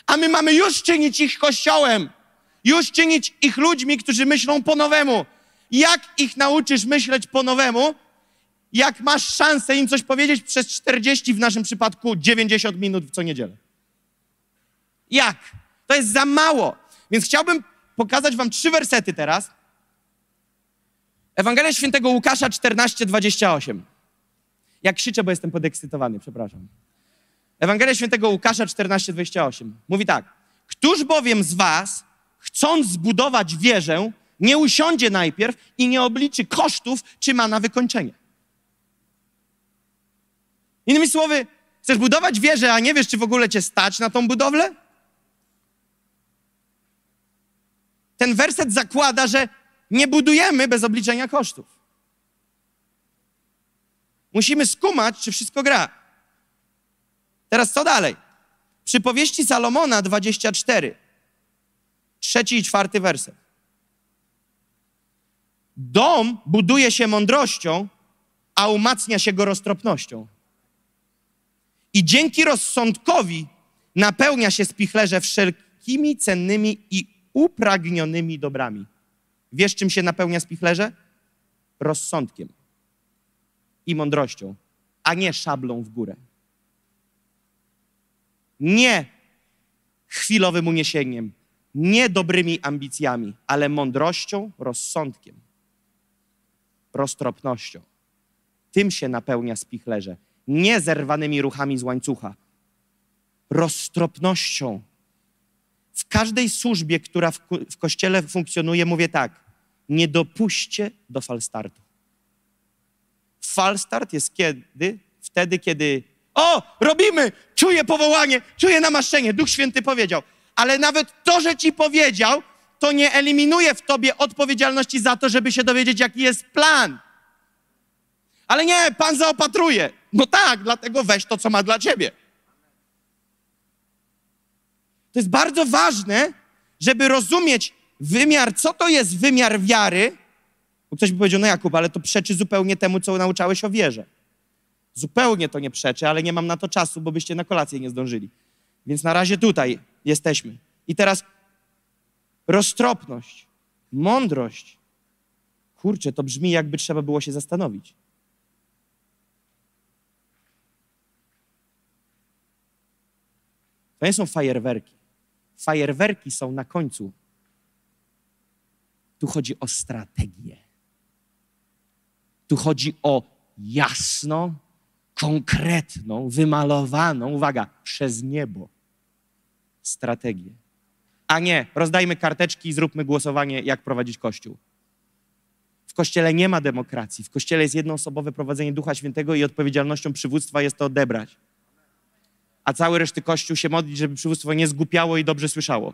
A my mamy już czynić ich kościołem, już czynić ich ludźmi, którzy myślą po nowemu. Jak ich nauczysz myśleć po nowemu, jak masz szansę im coś powiedzieć przez 40, w naszym przypadku 90 minut w co niedzielę? Jak? To jest za mało. Więc chciałbym pokazać wam trzy wersety teraz. Ewangelia Świętego Łukasza 14, 28. Jak krzyczę, bo jestem podekscytowany, przepraszam. Ewangelia Świętego Łukasza 14, 28. Mówi tak. Któż bowiem z was, chcąc zbudować wieżę, nie usiądzie najpierw i nie obliczy kosztów, czy ma na wykończenie? Innymi słowy, chcesz budować wieżę, a nie wiesz, czy w ogóle cię stać na tą budowlę? Ten werset zakłada, że nie budujemy bez obliczenia kosztów. Musimy skumać, czy wszystko gra. Teraz co dalej? Przypowieści Salomona 24, trzeci i czwarty werset. Dom buduje się mądrością, a umacnia się go roztropnością. I dzięki rozsądkowi napełnia się spichlerze wszelkimi cennymi i upragnionymi dobrami. Wiesz, czym się napełnia spichlerze? Rozsądkiem i mądrością, a nie szablą w górę. Nie chwilowym uniesieniem, nie dobrymi ambicjami, ale mądrością, rozsądkiem, roztropnością. Tym się napełnia spichlerze, nie zerwanymi ruchami z łańcucha, roztropnością. W każdej służbie, która w, w kościele funkcjonuje, mówię tak: nie dopuśćcie do falstartu. Falstart jest kiedy? Wtedy, kiedy o, robimy, czuję powołanie, czuję namaszczenie. Duch Święty powiedział. Ale nawet to, że ci powiedział, to nie eliminuje w tobie odpowiedzialności za to, żeby się dowiedzieć, jaki jest plan. Ale nie, Pan zaopatruje. No tak, dlatego weź to, co ma dla ciebie. To jest bardzo ważne, żeby rozumieć wymiar, co to jest wymiar wiary. Bo ktoś by powiedział, no Jakub, ale to przeczy zupełnie temu, co nauczałeś o wierze. Zupełnie to nie przeczy, ale nie mam na to czasu, bo byście na kolację nie zdążyli. Więc na razie tutaj jesteśmy. I teraz roztropność, mądrość. Kurczę, to brzmi jakby trzeba było się zastanowić. To nie są fajerwerki. Fajerwerki są na końcu. Tu chodzi o strategię. Tu chodzi o jasno konkretną, wymalowaną, uwaga, przez niebo strategię. A nie, rozdajmy karteczki i zróbmy głosowanie, jak prowadzić Kościół. W Kościele nie ma demokracji. W Kościele jest jednoosobowe prowadzenie Ducha Świętego i odpowiedzialnością przywództwa jest to odebrać. A cały reszty Kościół się modlić, żeby przywództwo nie zgupiało i dobrze słyszało.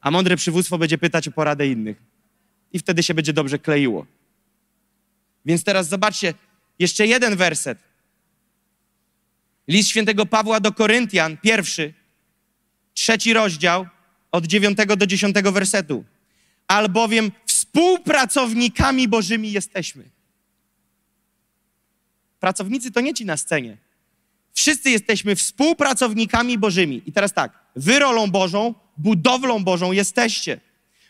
A mądre przywództwo będzie pytać o poradę innych. I wtedy się będzie dobrze kleiło. Więc teraz zobaczcie, jeszcze jeden werset. List świętego Pawła do Koryntian, pierwszy, trzeci rozdział, od dziewiątego do dziesiątego wersetu. Albowiem Współpracownikami Bożymi jesteśmy. Pracownicy to nie ci na scenie. Wszyscy jesteśmy współpracownikami Bożymi. I teraz tak, wy rolą Bożą, budowlą Bożą jesteście.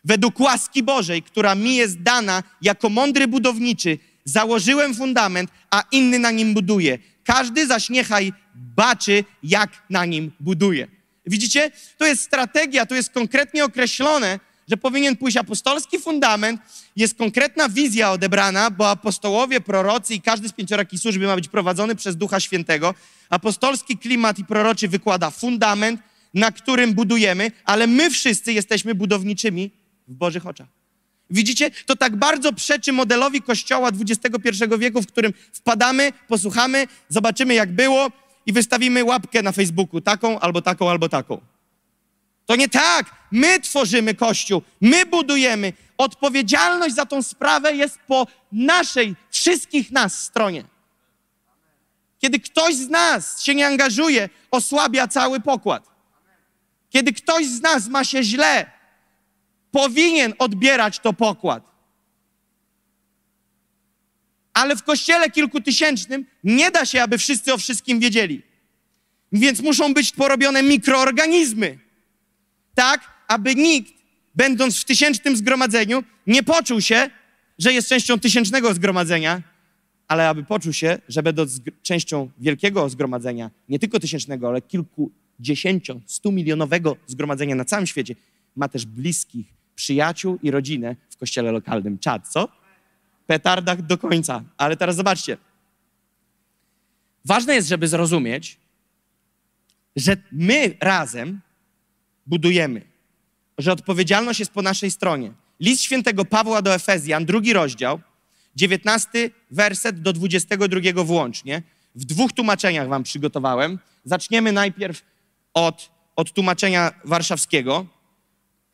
Według łaski Bożej, która mi jest dana jako mądry budowniczy, założyłem fundament, a inny na nim buduje. Każdy zaś niechaj baczy, jak na nim buduje. Widzicie? To jest strategia, to jest konkretnie określone, że powinien pójść apostolski fundament, jest konkretna wizja odebrana, bo apostołowie, prorocy i każdy z pięcioraki służby ma być prowadzony przez Ducha Świętego. Apostolski klimat i proroczy wykłada fundament, na którym budujemy, ale my wszyscy jesteśmy budowniczymi w Bożych oczach. Widzicie? To tak bardzo przeczy modelowi Kościoła XXI wieku, w którym wpadamy, posłuchamy, zobaczymy jak było i wystawimy łapkę na Facebooku, taką albo taką, albo taką. To nie tak. My tworzymy Kościół, my budujemy. Odpowiedzialność za tą sprawę jest po naszej, wszystkich nas stronie. Kiedy ktoś z nas się nie angażuje, osłabia cały pokład. Kiedy ktoś z nas ma się źle, powinien odbierać to pokład. Ale w kościele kilkutysięcznym nie da się, aby wszyscy o wszystkim wiedzieli. Więc muszą być porobione mikroorganizmy, tak, aby nikt, będąc w tysięcznym zgromadzeniu, nie poczuł się, że jest częścią tysięcznego zgromadzenia, ale aby poczuł się, że będąc częścią wielkiego zgromadzenia, nie tylko tysięcznego, ale kilkudziesięcio, stu milionowego zgromadzenia na całym świecie, ma też bliskich, przyjaciół i rodzinę w kościele lokalnym. Czad, co? Petardach do końca. Ale teraz zobaczcie. Ważne jest, żeby zrozumieć, że my razem budujemy, że odpowiedzialność jest po naszej stronie. List świętego Pawła do Efezjan, drugi rozdział, 19 werset do 22 włącznie. W dwóch tłumaczeniach wam przygotowałem. Zaczniemy najpierw od, od tłumaczenia warszawskiego.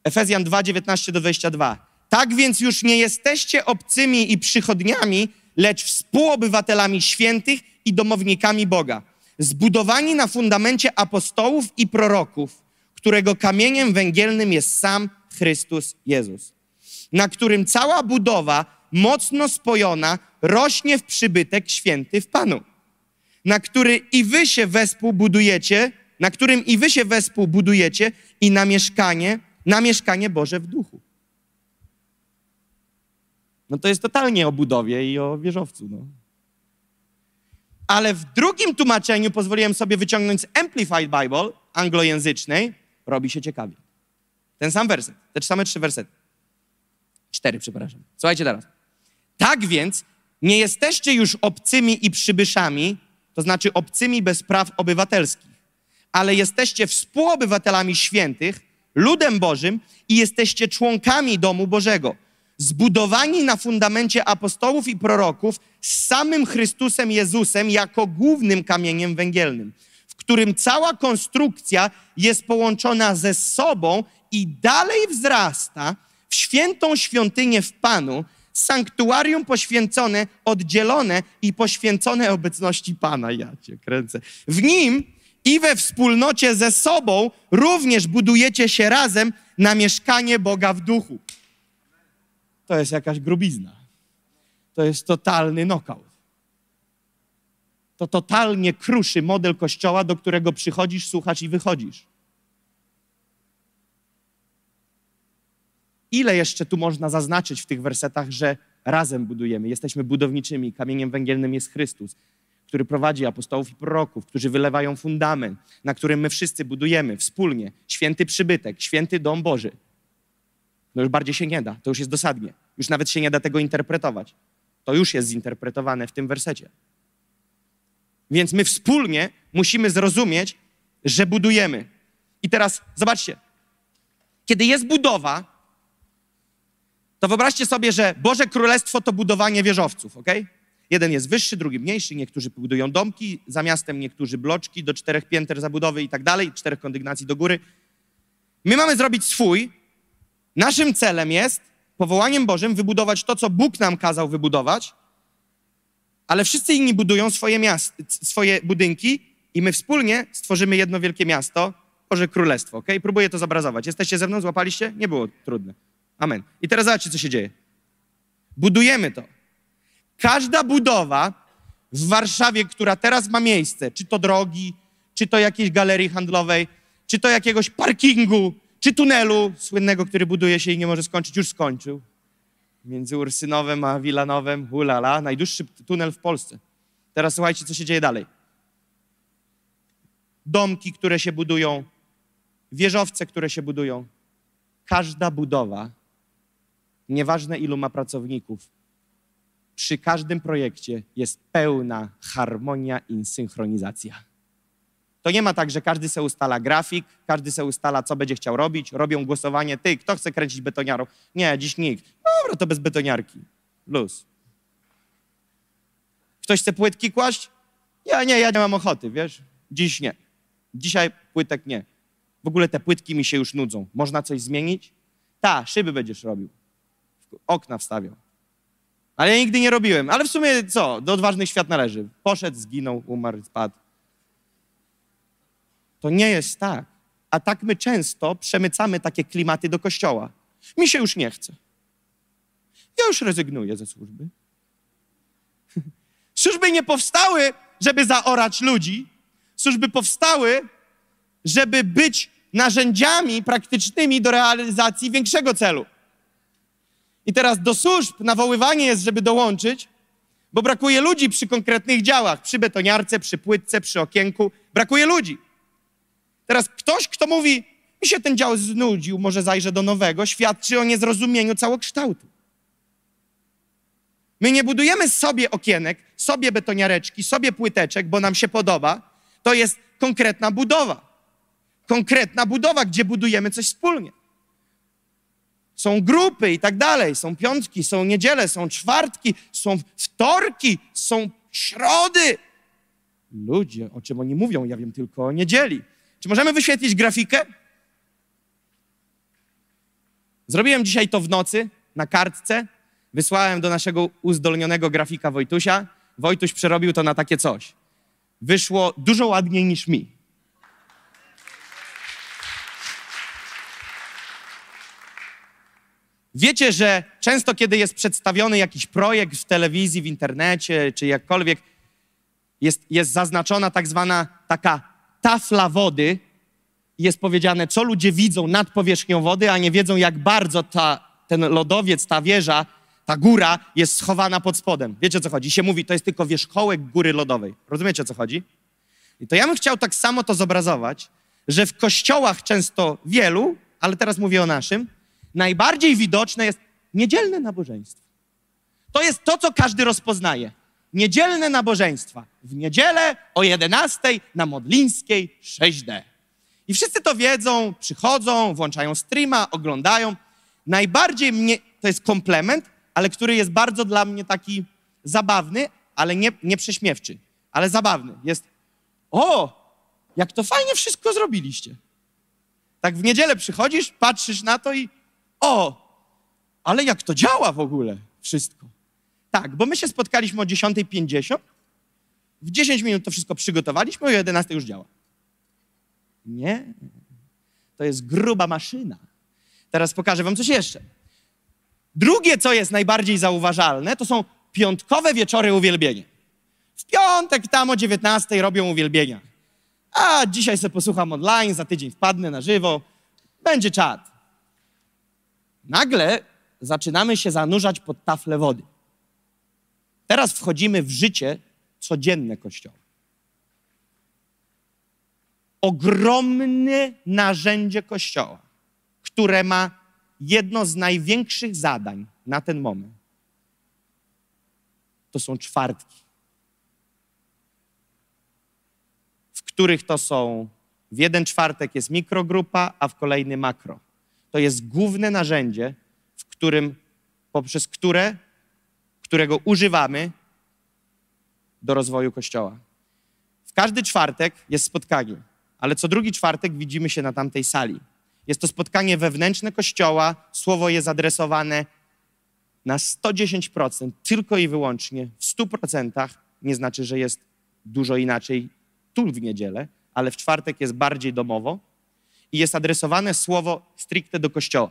Efezjan 2, 19 do 22. Tak więc już nie jesteście obcymi i przychodniami, lecz współobywatelami świętych i domownikami Boga. Zbudowani na fundamencie apostołów i proroków, którego kamieniem węgielnym jest sam Chrystus Jezus, na którym cała budowa mocno spojona rośnie w przybytek święty w Panu, na który i wy się wespół budujecie, na którym i wy się wespół budujecie i na mieszkanie, na mieszkanie Boże w duchu. No to jest totalnie o budowie i o wieżowcu. No. Ale w drugim tłumaczeniu pozwoliłem sobie wyciągnąć z Amplified Bible, anglojęzycznej, robi się ciekawie. Ten sam werset, te same trzy wersety. Cztery, przepraszam. Słuchajcie teraz. Tak więc nie jesteście już obcymi i przybyszami, to znaczy obcymi bez praw obywatelskich, ale jesteście współobywatelami świętych, ludem Bożym i jesteście członkami domu Bożego, zbudowani na fundamencie apostołów i proroków z samym Chrystusem Jezusem jako głównym kamieniem węgielnym, którym cała konstrukcja jest połączona ze sobą i dalej wzrasta w świętą świątynię w Panu, sanktuarium poświęcone, oddzielone i poświęcone obecności Pana. Ja cię kręcę. W nim i we wspólnocie ze sobą również budujecie się razem na mieszkanie Boga w duchu. To jest jakaś grubizna. To jest totalny knockout. To totalnie kruszy model kościoła, do którego przychodzisz, słuchasz i wychodzisz. Ile jeszcze tu można zaznaczyć w tych wersetach, że razem budujemy, jesteśmy budowniczymi, kamieniem węgielnym jest Chrystus, który prowadzi apostołów i proroków, którzy wylewają fundament, na którym my wszyscy budujemy wspólnie święty przybytek, święty dom Boży. No już bardziej się nie da, to już jest dosadnie. Już nawet się nie da tego interpretować. To już jest zinterpretowane w tym wersecie. Więc my wspólnie musimy zrozumieć, że budujemy. I teraz zobaczcie, kiedy jest budowa, to wyobraźcie sobie, że Boże Królestwo to budowanie wieżowców, ok? Jeden jest wyższy, drugi mniejszy, niektórzy budują domki, za miastem niektórzy bloczki do czterech pięter zabudowy i tak dalej, czterech kondygnacji do góry. My mamy zrobić swój. Naszym celem jest, powołaniem Bożym, wybudować to, co Bóg nam kazał wybudować, ale wszyscy inni budują swoje, miast, swoje budynki i my wspólnie stworzymy jedno wielkie miasto, Boże Królestwo, ok? Próbuję to zobrazować. Jesteście ze mną? Złapaliście? Nie było trudne. Amen. I teraz zobaczcie, co się dzieje. Budujemy to. Każda budowa w Warszawie, która teraz ma miejsce, czy to drogi, czy to jakiejś galerii handlowej, czy to jakiegoś parkingu, czy tunelu słynnego, który buduje się i nie może skończyć, już skończył. Między Ursynowem a Wilanowem, ulala, najdłuższy tunel w Polsce. Teraz słuchajcie, co się dzieje dalej. Domki, które się budują, wieżowce, które się budują. Każda budowa, nieważne ilu ma pracowników, przy każdym projekcie jest pełna harmonia i synchronizacja. To nie ma tak, że każdy se ustala grafik, każdy se ustala, co będzie chciał robić, robią głosowanie, ty, kto chce kręcić betoniarą? Nie, dziś nikt. Dobra, to bez betoniarki. Luz. Ktoś chce płytki kłaść? Ja nie, ja nie mam ochoty, wiesz? Dziś nie. Dzisiaj płytek nie. W ogóle te płytki mi się już nudzą. Można coś zmienić? Ta, szyby będziesz robił. Okna wstawiał. Ale ja nigdy nie robiłem. Ale w sumie co? Do odważnych świat należy. Poszedł, zginął, umarł, spadł. To nie jest tak. A tak my często przemycamy takie klimaty do kościoła. Mi się już nie chce. Ja już rezygnuję ze służby. Służby nie powstały, żeby zaorać ludzi. Służby powstały, żeby być narzędziami praktycznymi do realizacji większego celu. I teraz do służb nawoływanie jest, żeby dołączyć, bo brakuje ludzi przy konkretnych działach, przy betoniarce, przy płytce, przy okienku. Brakuje ludzi. Teraz ktoś, kto mówi, mi się ten dział znudził, może zajrzę do nowego, świadczy o niezrozumieniu całokształtu. My nie budujemy sobie okienek, sobie betoniareczki, sobie płyteczek, bo nam się podoba. To jest konkretna budowa. Konkretna budowa, gdzie budujemy coś wspólnie. Są grupy i tak dalej, są piątki, są niedziele, są czwartki, są wtorki, są środy. Ludzie, o czym oni mówią, ja wiem tylko o niedzieli. Czy możemy wyświetlić grafikę? Zrobiłem dzisiaj to w nocy na kartce. Wysłałem do naszego uzdolnionego grafika Wojtusia. Wojtuś przerobił to na takie coś. Wyszło dużo ładniej niż mi. Wiecie, że często, kiedy jest przedstawiony jakiś projekt w telewizji, w internecie, czy jakkolwiek, jest, jest zaznaczona tak zwana taka tafla wody jest powiedziane, co ludzie widzą nad powierzchnią wody, a nie wiedzą, jak bardzo ta, ten lodowiec, ta wieża, ta góra jest schowana pod spodem. Wiecie, co chodzi? I się mówi, to jest tylko wierzchołek góry lodowej. Rozumiecie, o co chodzi? I to ja bym chciał tak samo to zobrazować, że w kościołach często wielu, ale teraz mówię o naszym, najbardziej widoczne jest niedzielne nabożeństwo. To jest to, co każdy rozpoznaje. Niedzielne nabożeństwa. W niedzielę o 11 na Modlińskiej 6D. I wszyscy to wiedzą, przychodzą, włączają streama, oglądają. Najbardziej mnie, to jest komplement, ale który jest bardzo dla mnie taki zabawny, ale nie, nie prześmiewczy, ale zabawny. Jest, o, jak to fajnie wszystko zrobiliście. Tak w niedzielę przychodzisz, patrzysz na to i o, ale jak to działa w ogóle wszystko. Tak, bo my się spotkaliśmy o 10.50, w 10 minut to wszystko przygotowaliśmy, o 11 już działa. Nie, to jest gruba maszyna. Teraz pokażę wam coś jeszcze. Drugie, co jest najbardziej zauważalne, to są piątkowe wieczory uwielbienia. W piątek tam o 19 robią uwielbienia. A dzisiaj sobie posłucham online, za tydzień wpadnę na żywo, będzie czat. Nagle zaczynamy się zanurzać pod taflę wody. Teraz wchodzimy w życie codzienne Kościoła. Ogromne narzędzie Kościoła, które ma jedno z największych zadań na ten moment. To są czwartki, w których to są, w jeden czwartek jest mikrogrupa, a w kolejny makro. To jest główne narzędzie, w którym, poprzez które, którego używamy do rozwoju Kościoła. W każdy czwartek jest spotkanie, ale co drugi czwartek widzimy się na tamtej sali. Jest to spotkanie wewnętrzne Kościoła, słowo jest adresowane na 110%, tylko i wyłącznie, w 100%. Nie znaczy, że jest dużo inaczej tu w niedzielę, ale w czwartek jest bardziej domowo i jest adresowane słowo stricte do Kościoła.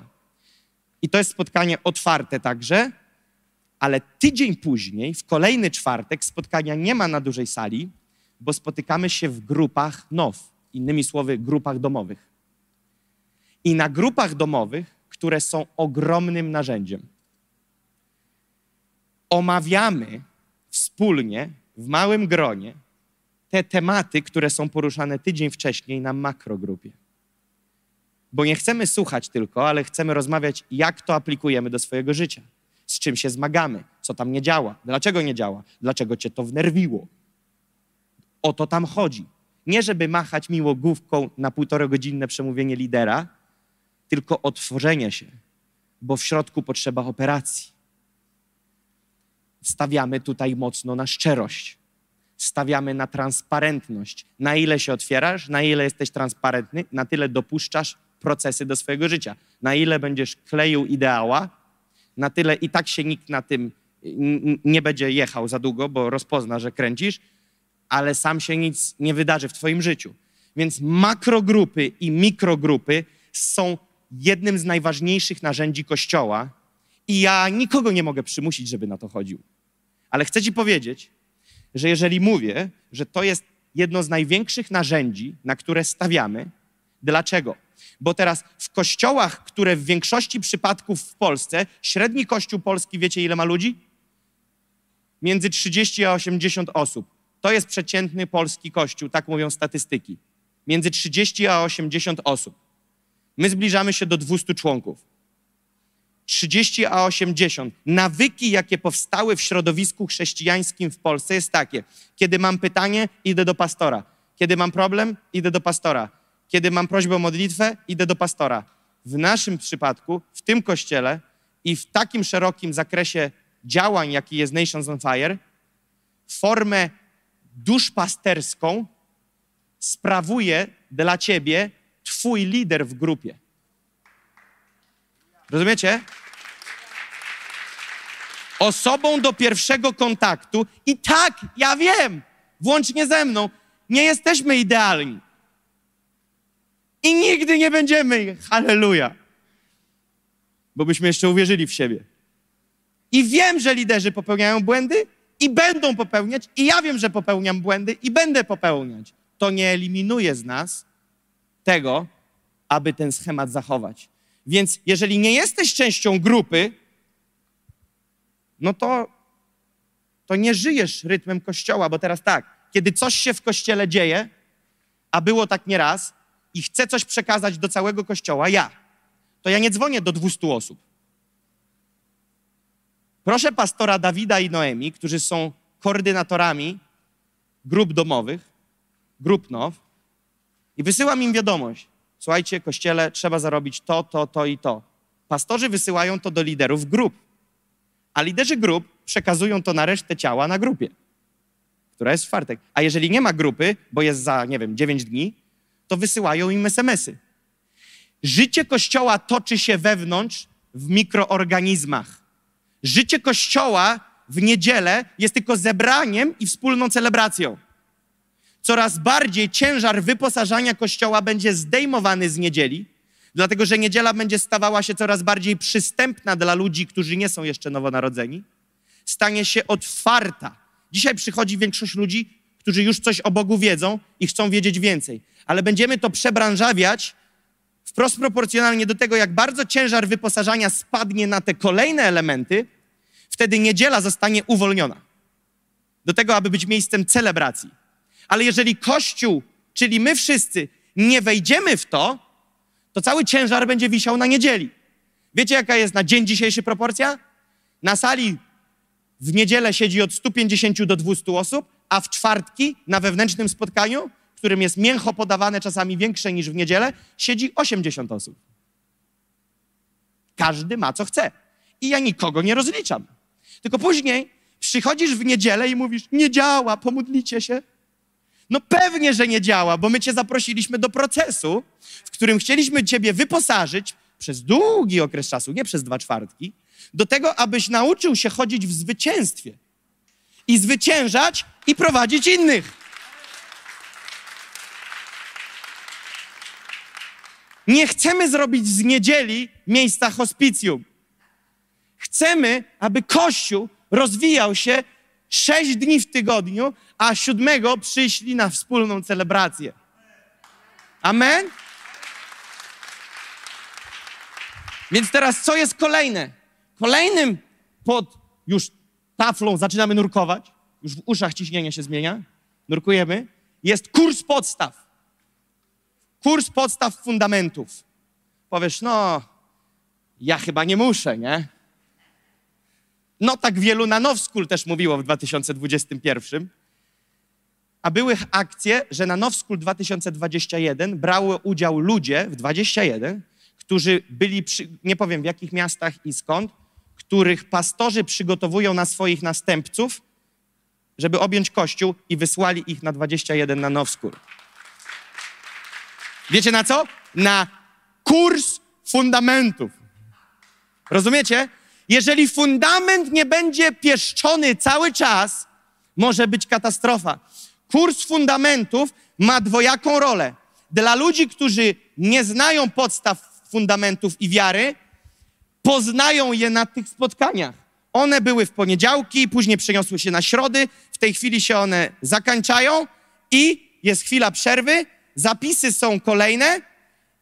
I to jest spotkanie otwarte także, Ale tydzień później, w kolejny czwartek, spotkania nie ma na dużej sali, bo spotykamy się w grupach NOW, innymi słowy, grupach domowych. I na grupach domowych, które są ogromnym narzędziem, omawiamy wspólnie w małym gronie te tematy, które są poruszane tydzień wcześniej na makrogrupie. Bo nie chcemy słuchać tylko, ale chcemy rozmawiać, jak to aplikujemy do swojego życia, z czym się zmagamy, co tam nie działa, dlaczego nie działa, dlaczego cię to wnerwiło. O to tam chodzi. Nie, żeby machać miło główką na półtorogodzinne przemówienie lidera, tylko otworzenie się, bo w środku potrzeba operacji. Stawiamy tutaj mocno na szczerość stawiamy na transparentność. Na ile się otwierasz, na ile jesteś transparentny, na tyle dopuszczasz procesy do swojego życia. Na ile będziesz kleił ideała, na tyle i tak się nikt na tym nie będzie jechał za długo, bo rozpozna, że kręcisz, ale sam się nic nie wydarzy w Twoim życiu. Więc makrogrupy i mikrogrupy są jednym z najważniejszych narzędzi Kościoła i ja nikogo nie mogę przymusić, żeby na to chodził. Ale chcę Ci powiedzieć, że jeżeli mówię, że to jest jedno z największych narzędzi, na które stawiamy, dlaczego? Bo teraz w kościołach, które w większości przypadków w Polsce, średni kościół polski, wiecie ile ma ludzi? Między 30 a 80 osób. To jest przeciętny polski kościół, tak mówią statystyki. Między 30 a 80 osób. My zbliżamy się do 200 członków. 30 a 80. Nawyki, jakie powstały w środowisku chrześcijańskim w Polsce, jest takie: kiedy mam pytanie, idę do pastora. Kiedy mam problem, idę do pastora. Kiedy mam prośbę o modlitwę, idę do pastora. W naszym przypadku, w tym kościele i w takim szerokim zakresie działań, jaki jest Nations on Fire, formę duszpasterską sprawuje dla ciebie twój lider w grupie. Rozumiecie? Osobą do pierwszego kontaktu i tak, ja wiem, włącznie ze mną, nie jesteśmy idealni. Nigdy nie będziemy. Halleluja. Bo byśmy jeszcze uwierzyli w siebie. I wiem, że liderzy popełniają błędy i będą popełniać, i ja wiem, że popełniam błędy i będę popełniać. To nie eliminuje z nas tego, aby ten schemat zachować. Więc jeżeli nie jesteś częścią grupy, no to, to nie żyjesz rytmem kościoła, bo teraz tak, kiedy coś się w kościele dzieje, a było tak nieraz, i chcę coś przekazać do całego kościoła, ja, to ja nie dzwonię do 200 osób. Proszę pastora Dawida i Noemi, którzy są koordynatorami grup domowych, grup now, i wysyłam im wiadomość słuchajcie, kościele, trzeba zarobić to, to, to i to. Pastorzy wysyłają to do liderów grup, a liderzy grup przekazują to na resztę ciała na grupie, która jest w czwartek. A jeżeli nie ma grupy, bo jest za, nie wiem, 9 dni, to wysyłają im SMS-y. Życie kościoła toczy się wewnątrz w mikroorganizmach. Życie kościoła w niedzielę jest tylko zebraniem i wspólną celebracją coraz bardziej ciężar wyposażania Kościoła będzie zdejmowany z niedzieli, dlatego że niedziela będzie stawała się coraz bardziej przystępna dla ludzi, którzy nie są jeszcze nowonarodzeni, stanie się otwarta. Dzisiaj przychodzi większość ludzi, którzy już coś o Bogu wiedzą i chcą wiedzieć więcej, ale będziemy to przebranżawiać wprost proporcjonalnie do tego, jak bardzo ciężar wyposażania spadnie na te kolejne elementy, wtedy niedziela zostanie uwolniona. Do tego, aby być miejscem celebracji. Ale jeżeli Kościół, czyli my wszyscy, nie wejdziemy w to, to cały ciężar będzie wisiał na niedzieli. Wiecie, jaka jest na dzień dzisiejszy proporcja? Na sali w niedzielę siedzi od 150 do 200 osób, a w czwartki na wewnętrznym spotkaniu, którym jest mięcho podawane czasami większe niż w niedzielę, siedzi 80 osób. Każdy ma co chce. I ja nikogo nie rozliczam. Tylko później przychodzisz w niedzielę i mówisz: Nie działa, pomódlicie się. No pewnie, że nie działa, bo my Cię zaprosiliśmy do procesu, w którym chcieliśmy Ciebie wyposażyć przez długi okres czasu, nie przez dwa czwartki, do tego, abyś nauczył się chodzić w zwycięstwie i zwyciężać i prowadzić innych. Nie chcemy zrobić z niedzieli miejsca hospicjum. Chcemy, aby Kościół rozwijał się sześć dni w tygodniu, a siódmego przyszli na wspólną celebrację. Amen? Więc teraz co jest kolejne? Kolejnym pod już taflą zaczynamy nurkować, już w uszach ciśnienie się zmienia, nurkujemy, jest kurs podstaw. Kurs podstaw fundamentów. Powiesz, no, ja chyba nie muszę, nie? No tak wielu na Now School też mówiło w 2021. A były akcje, że na Now School 2021 brały udział ludzie w 21, którzy byli, przy, nie powiem w jakich miastach i skąd, których pastorzy przygotowują na swoich następców, żeby objąć Kościół i wysłali ich na 21 na Now School. Wiecie na co? Na kurs fundamentów. Rozumiecie? Jeżeli fundament nie będzie pieszczony cały czas, może być katastrofa. Kurs fundamentów ma dwojaką rolę. Dla ludzi, którzy nie znają podstaw fundamentów i wiary, poznają je na tych spotkaniach. One były w poniedziałki, później przeniosły się na środy, w tej chwili się one zakończają i jest chwila przerwy, zapisy są kolejne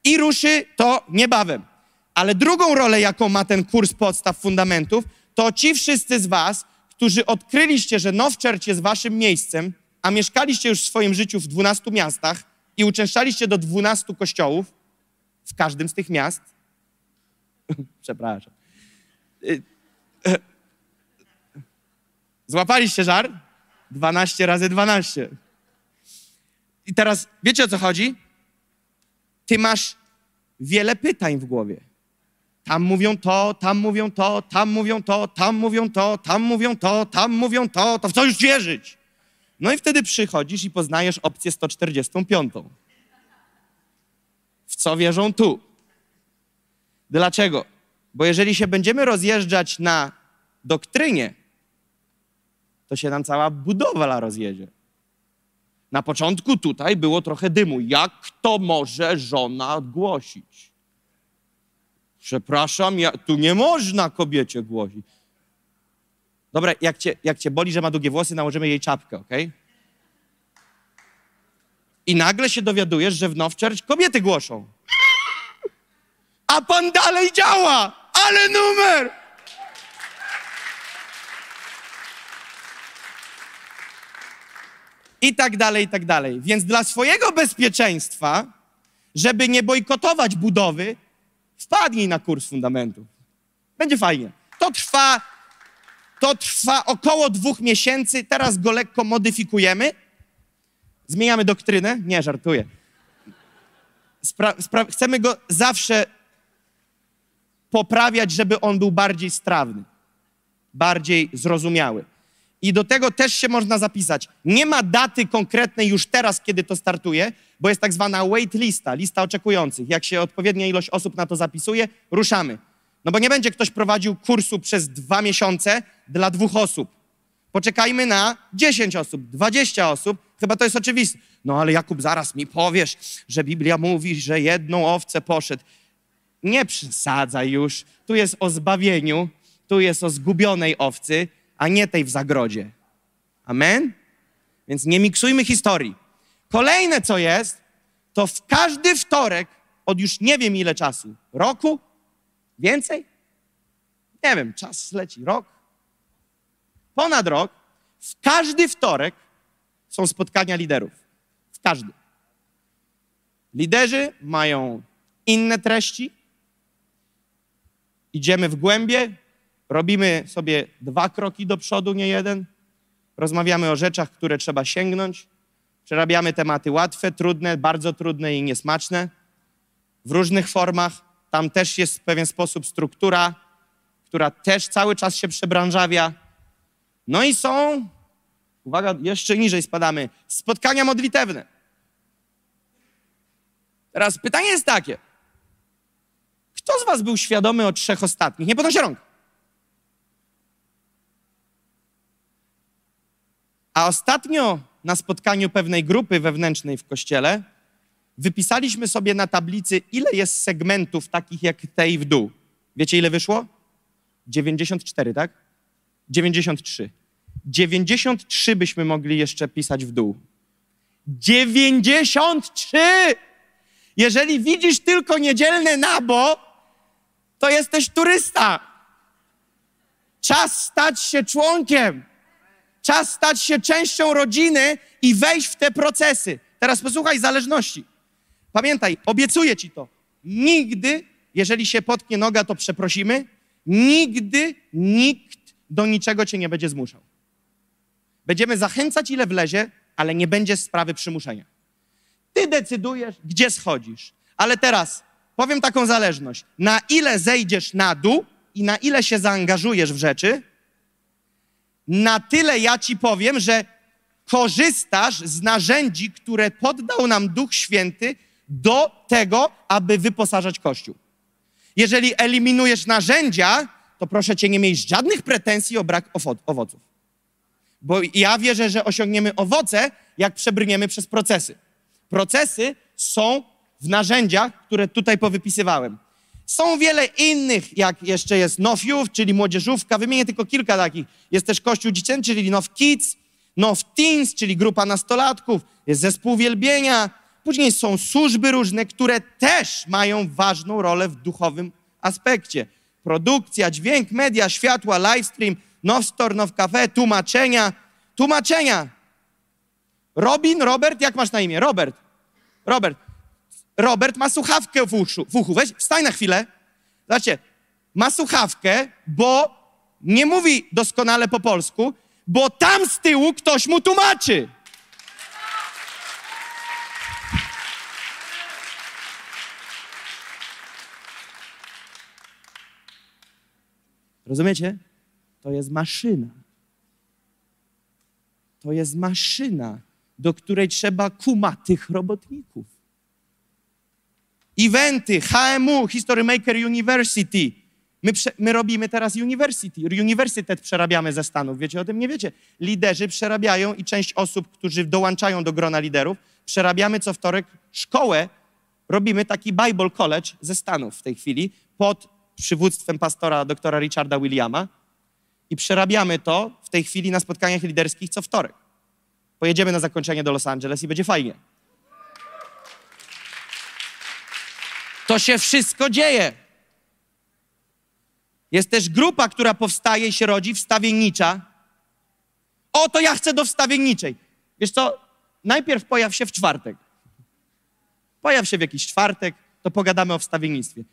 i ruszy to niebawem. Ale drugą rolę, jaką ma ten kurs podstaw fundamentów, to ci wszyscy z was, którzy odkryliście, że Now jest waszym miejscem, a mieszkaliście już w swoim życiu w 12 miastach i uczęszczaliście do 12 kościołów w każdym z tych miast. Przepraszam. Y, Złapaliście żar? 12 razy 12. I teraz wiecie o co chodzi? Ty masz wiele pytań w głowie. Tam mówią to, tam mówią to, tam mówią to, tam mówią to, tam mówią to, tam mówią to, to w co już wierzyć? No i wtedy przychodzisz i poznajesz opcję 145. W co wierzą tu? Dlaczego? Bo jeżeli się będziemy rozjeżdżać na doktrynie, to się nam cała budowla rozjedzie. Na początku tutaj było trochę dymu. Jak to może żona głosić? Przepraszam, ja, tu nie można kobiecie głosić. Dobra, jak cię, jak cię boli, że ma długie włosy, nałożymy jej czapkę, ok? I nagle się dowiadujesz, że w Now kobiety głoszą. A pan dalej działa! Ale numer! I tak dalej, i tak dalej. Więc dla swojego bezpieczeństwa, żeby nie bojkotować budowy, wpadnij na kurs fundamentów. Będzie fajnie. To trwa, to trwa około dwóch miesięcy. Teraz go lekko modyfikujemy. Zmieniamy doktrynę. Nie, żartuję. Spra- chcemy go zawsze poprawiać, żeby on był bardziej strawny, bardziej zrozumiały. I do tego też się można zapisać. Nie ma daty konkretnej już teraz, kiedy to startuje, bo jest tak zwana wait lista, lista oczekujących. Jak się odpowiednia ilość osób na to zapisuje, ruszamy. No bo nie będzie ktoś prowadził kursu przez dwa miesiące dla dwóch osób. Poczekajmy na 10 osób, 20 osób, chyba to jest oczywiste. No ale Jakub, zaraz mi powiesz, że Biblia mówi, że jedną owcę poszedł. Nie przesadzaj już. Tu jest o zbawieniu, tu jest o zgubionej owcy, a nie tej w zagrodzie. Amen? Więc nie miksujmy historii. Kolejne, co jest, to w każdy wtorek od już nie wiem ile czasu, roku, więcej? Nie wiem, czas leci, rok, ponad rok, w każdy wtorek są spotkania liderów. W każdy. Liderzy mają inne treści, idziemy w głębie, robimy sobie dwa kroki do przodu, nie jeden. Rozmawiamy o rzeczach, które trzeba sięgnąć. Przerabiamy tematy łatwe, trudne, bardzo trudne i niesmaczne. W różnych formach. Tam też jest w pewien sposób struktura, która też cały czas się przebranżawia. No i są, uwaga, jeszcze niżej spadamy, spotkania modlitewne. Teraz pytanie jest takie. Kto z was był świadomy o trzech ostatnich? Nie podnosi rąk. A ostatnio na spotkaniu pewnej grupy wewnętrznej w kościele wypisaliśmy sobie na tablicy, ile jest segmentów takich jak tej w dół. Wiecie, ile wyszło? 94, tak? 93. 93 byśmy mogli jeszcze pisać w dół. 93! Jeżeli widzisz tylko niedzielne nabo, to jesteś turysta. Czas stać się członkiem. Czas stać się częścią rodziny i wejść w te procesy. Teraz posłuchaj zależności. Pamiętaj, obiecuję ci to. Nigdy, jeżeli się potknie noga, to przeprosimy. Nigdy nikt do niczego cię nie będzie zmuszał. Będziemy zachęcać, ile wlezie, ale nie będzie sprawy przymuszenia. Ty decydujesz, gdzie schodzisz. Ale teraz powiem taką zależność. Na ile zejdziesz na dół i na ile się zaangażujesz w rzeczy, na tyle ja ci powiem, że korzystasz z narzędzi, które poddał nam Duch Święty do tego, aby wyposażać Kościół. Jeżeli eliminujesz narzędzia, to proszę cię, nie mieć żadnych pretensji o brak owoców. Bo ja wierzę, że osiągniemy owoce, jak przebrniemy przez procesy. Procesy są w narzędziach, które tutaj powypisywałem. Są wiele innych, jak jeszcze jest Youth, czyli młodzieżówka. Wymienię tylko kilka takich. Jest też Kościół Dziecięcy, czyli Now Kids, Now Teens, czyli grupa nastolatków. Jest zespół wielbienia. Później są służby różne, które też mają ważną rolę w duchowym aspekcie. Produkcja, dźwięk, media, światła, livestream, Now Store, Now Cafe, tłumaczenia. Tłumaczenia. Robin, Robert, jak masz na imię? Robert. Robert. Robert ma słuchawkę w, uszu, w uchu. Weź, wstań na chwilę. Zobaczcie, ma słuchawkę, bo nie mówi doskonale po polsku, bo tam z tyłu ktoś mu tłumaczy. Rozumiecie? To jest maszyna. To jest maszyna, do której trzeba kumatych robotników. Eventy, HMU, History Maker University. My, my, robimy teraz university. Uniwersytet przerabiamy ze Stanów. Wiecie o tym? Nie wiecie. Liderzy przerabiają i część osób, którzy dołączają do grona liderów, przerabiamy co wtorek szkołę. Robimy taki Bible College ze Stanów w tej chwili pod przywództwem pastora doktora Richarda Williama i przerabiamy to w tej chwili na spotkaniach liderskich co wtorek. Pojedziemy na zakończenie do Los Angeles i będzie fajnie. To się wszystko dzieje. Jest też grupa, która powstaje i się rodzi, wstawiennicza. O, to ja chcę do wstawienniczej. Wiesz co, najpierw pojaw się w czwartek. Pojaw się w jakiś czwartek, to pogadamy o wstawiennictwie.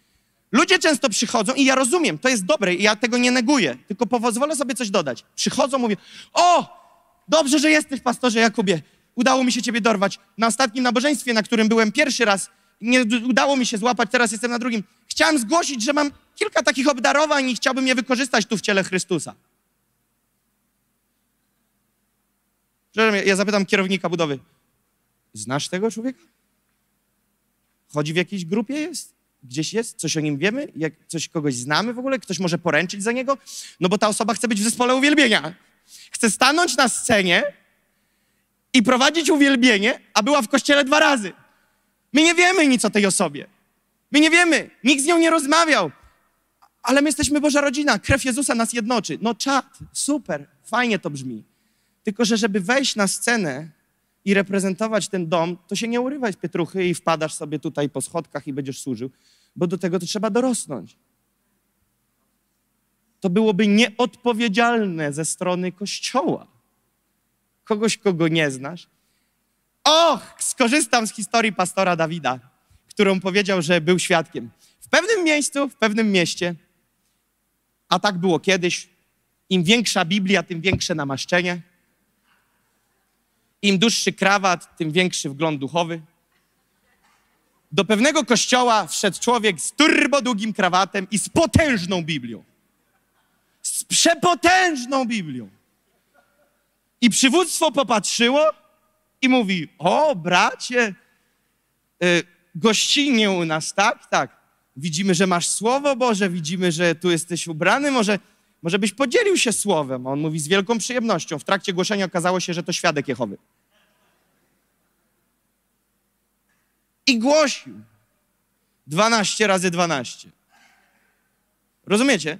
Ludzie często przychodzą i ja rozumiem, to jest dobre i ja tego nie neguję, tylko pozwolę sobie coś dodać. Przychodzą, mówię, o, dobrze, że jesteś, pastorze Jakubie. Udało mi się ciebie dorwać. Na ostatnim nabożeństwie, na którym byłem pierwszy raz, nie udało mi się złapać, teraz jestem na drugim. Chciałem zgłosić, że mam kilka takich obdarowań i chciałbym je wykorzystać tu w ciele Chrystusa. Ja zapytam kierownika budowy, znasz tego człowieka? Chodzi w jakiejś grupie jest? Gdzieś jest? Coś o nim wiemy? Jak coś kogoś znamy w ogóle? Ktoś może poręczyć za niego? No bo ta osoba chce być w zespole uwielbienia. Chce stanąć na scenie i prowadzić uwielbienie, a była w kościele dwa razy. My nie wiemy nic o tej osobie. My nie wiemy. Nikt z nią nie rozmawiał. Ale my jesteśmy Boża rodzina. Krew Jezusa nas jednoczy. No czad, super, fajnie to brzmi. Tylko, że żeby wejść na scenę i reprezentować ten dom, to się nie urywaj z pietruchy i wpadasz sobie tutaj po schodkach i będziesz służył, bo do tego to trzeba dorosnąć. To byłoby nieodpowiedzialne ze strony Kościoła. Kogoś, kogo nie znasz. Och, skorzystam z historii pastora Dawida, którą powiedział, że był świadkiem. W pewnym miejscu, w pewnym mieście, a tak było kiedyś, im większa Biblia, tym większe namaszczenie. Im dłuższy krawat, tym większy wgląd duchowy. Do pewnego kościoła wszedł człowiek z turbo długim krawatem i z potężną Biblią. Z przepotężną Biblią. I przywództwo popatrzyło i mówi: O, bracie, yy, gościnnie u nas, tak? Tak. Widzimy, że masz słowo Boże, widzimy, że tu jesteś ubrany, może, może byś podzielił się słowem. On mówi z wielką przyjemnością. W trakcie głoszenia okazało się, że to świadek Jehowy. I głosił. 12 razy 12. Rozumiecie?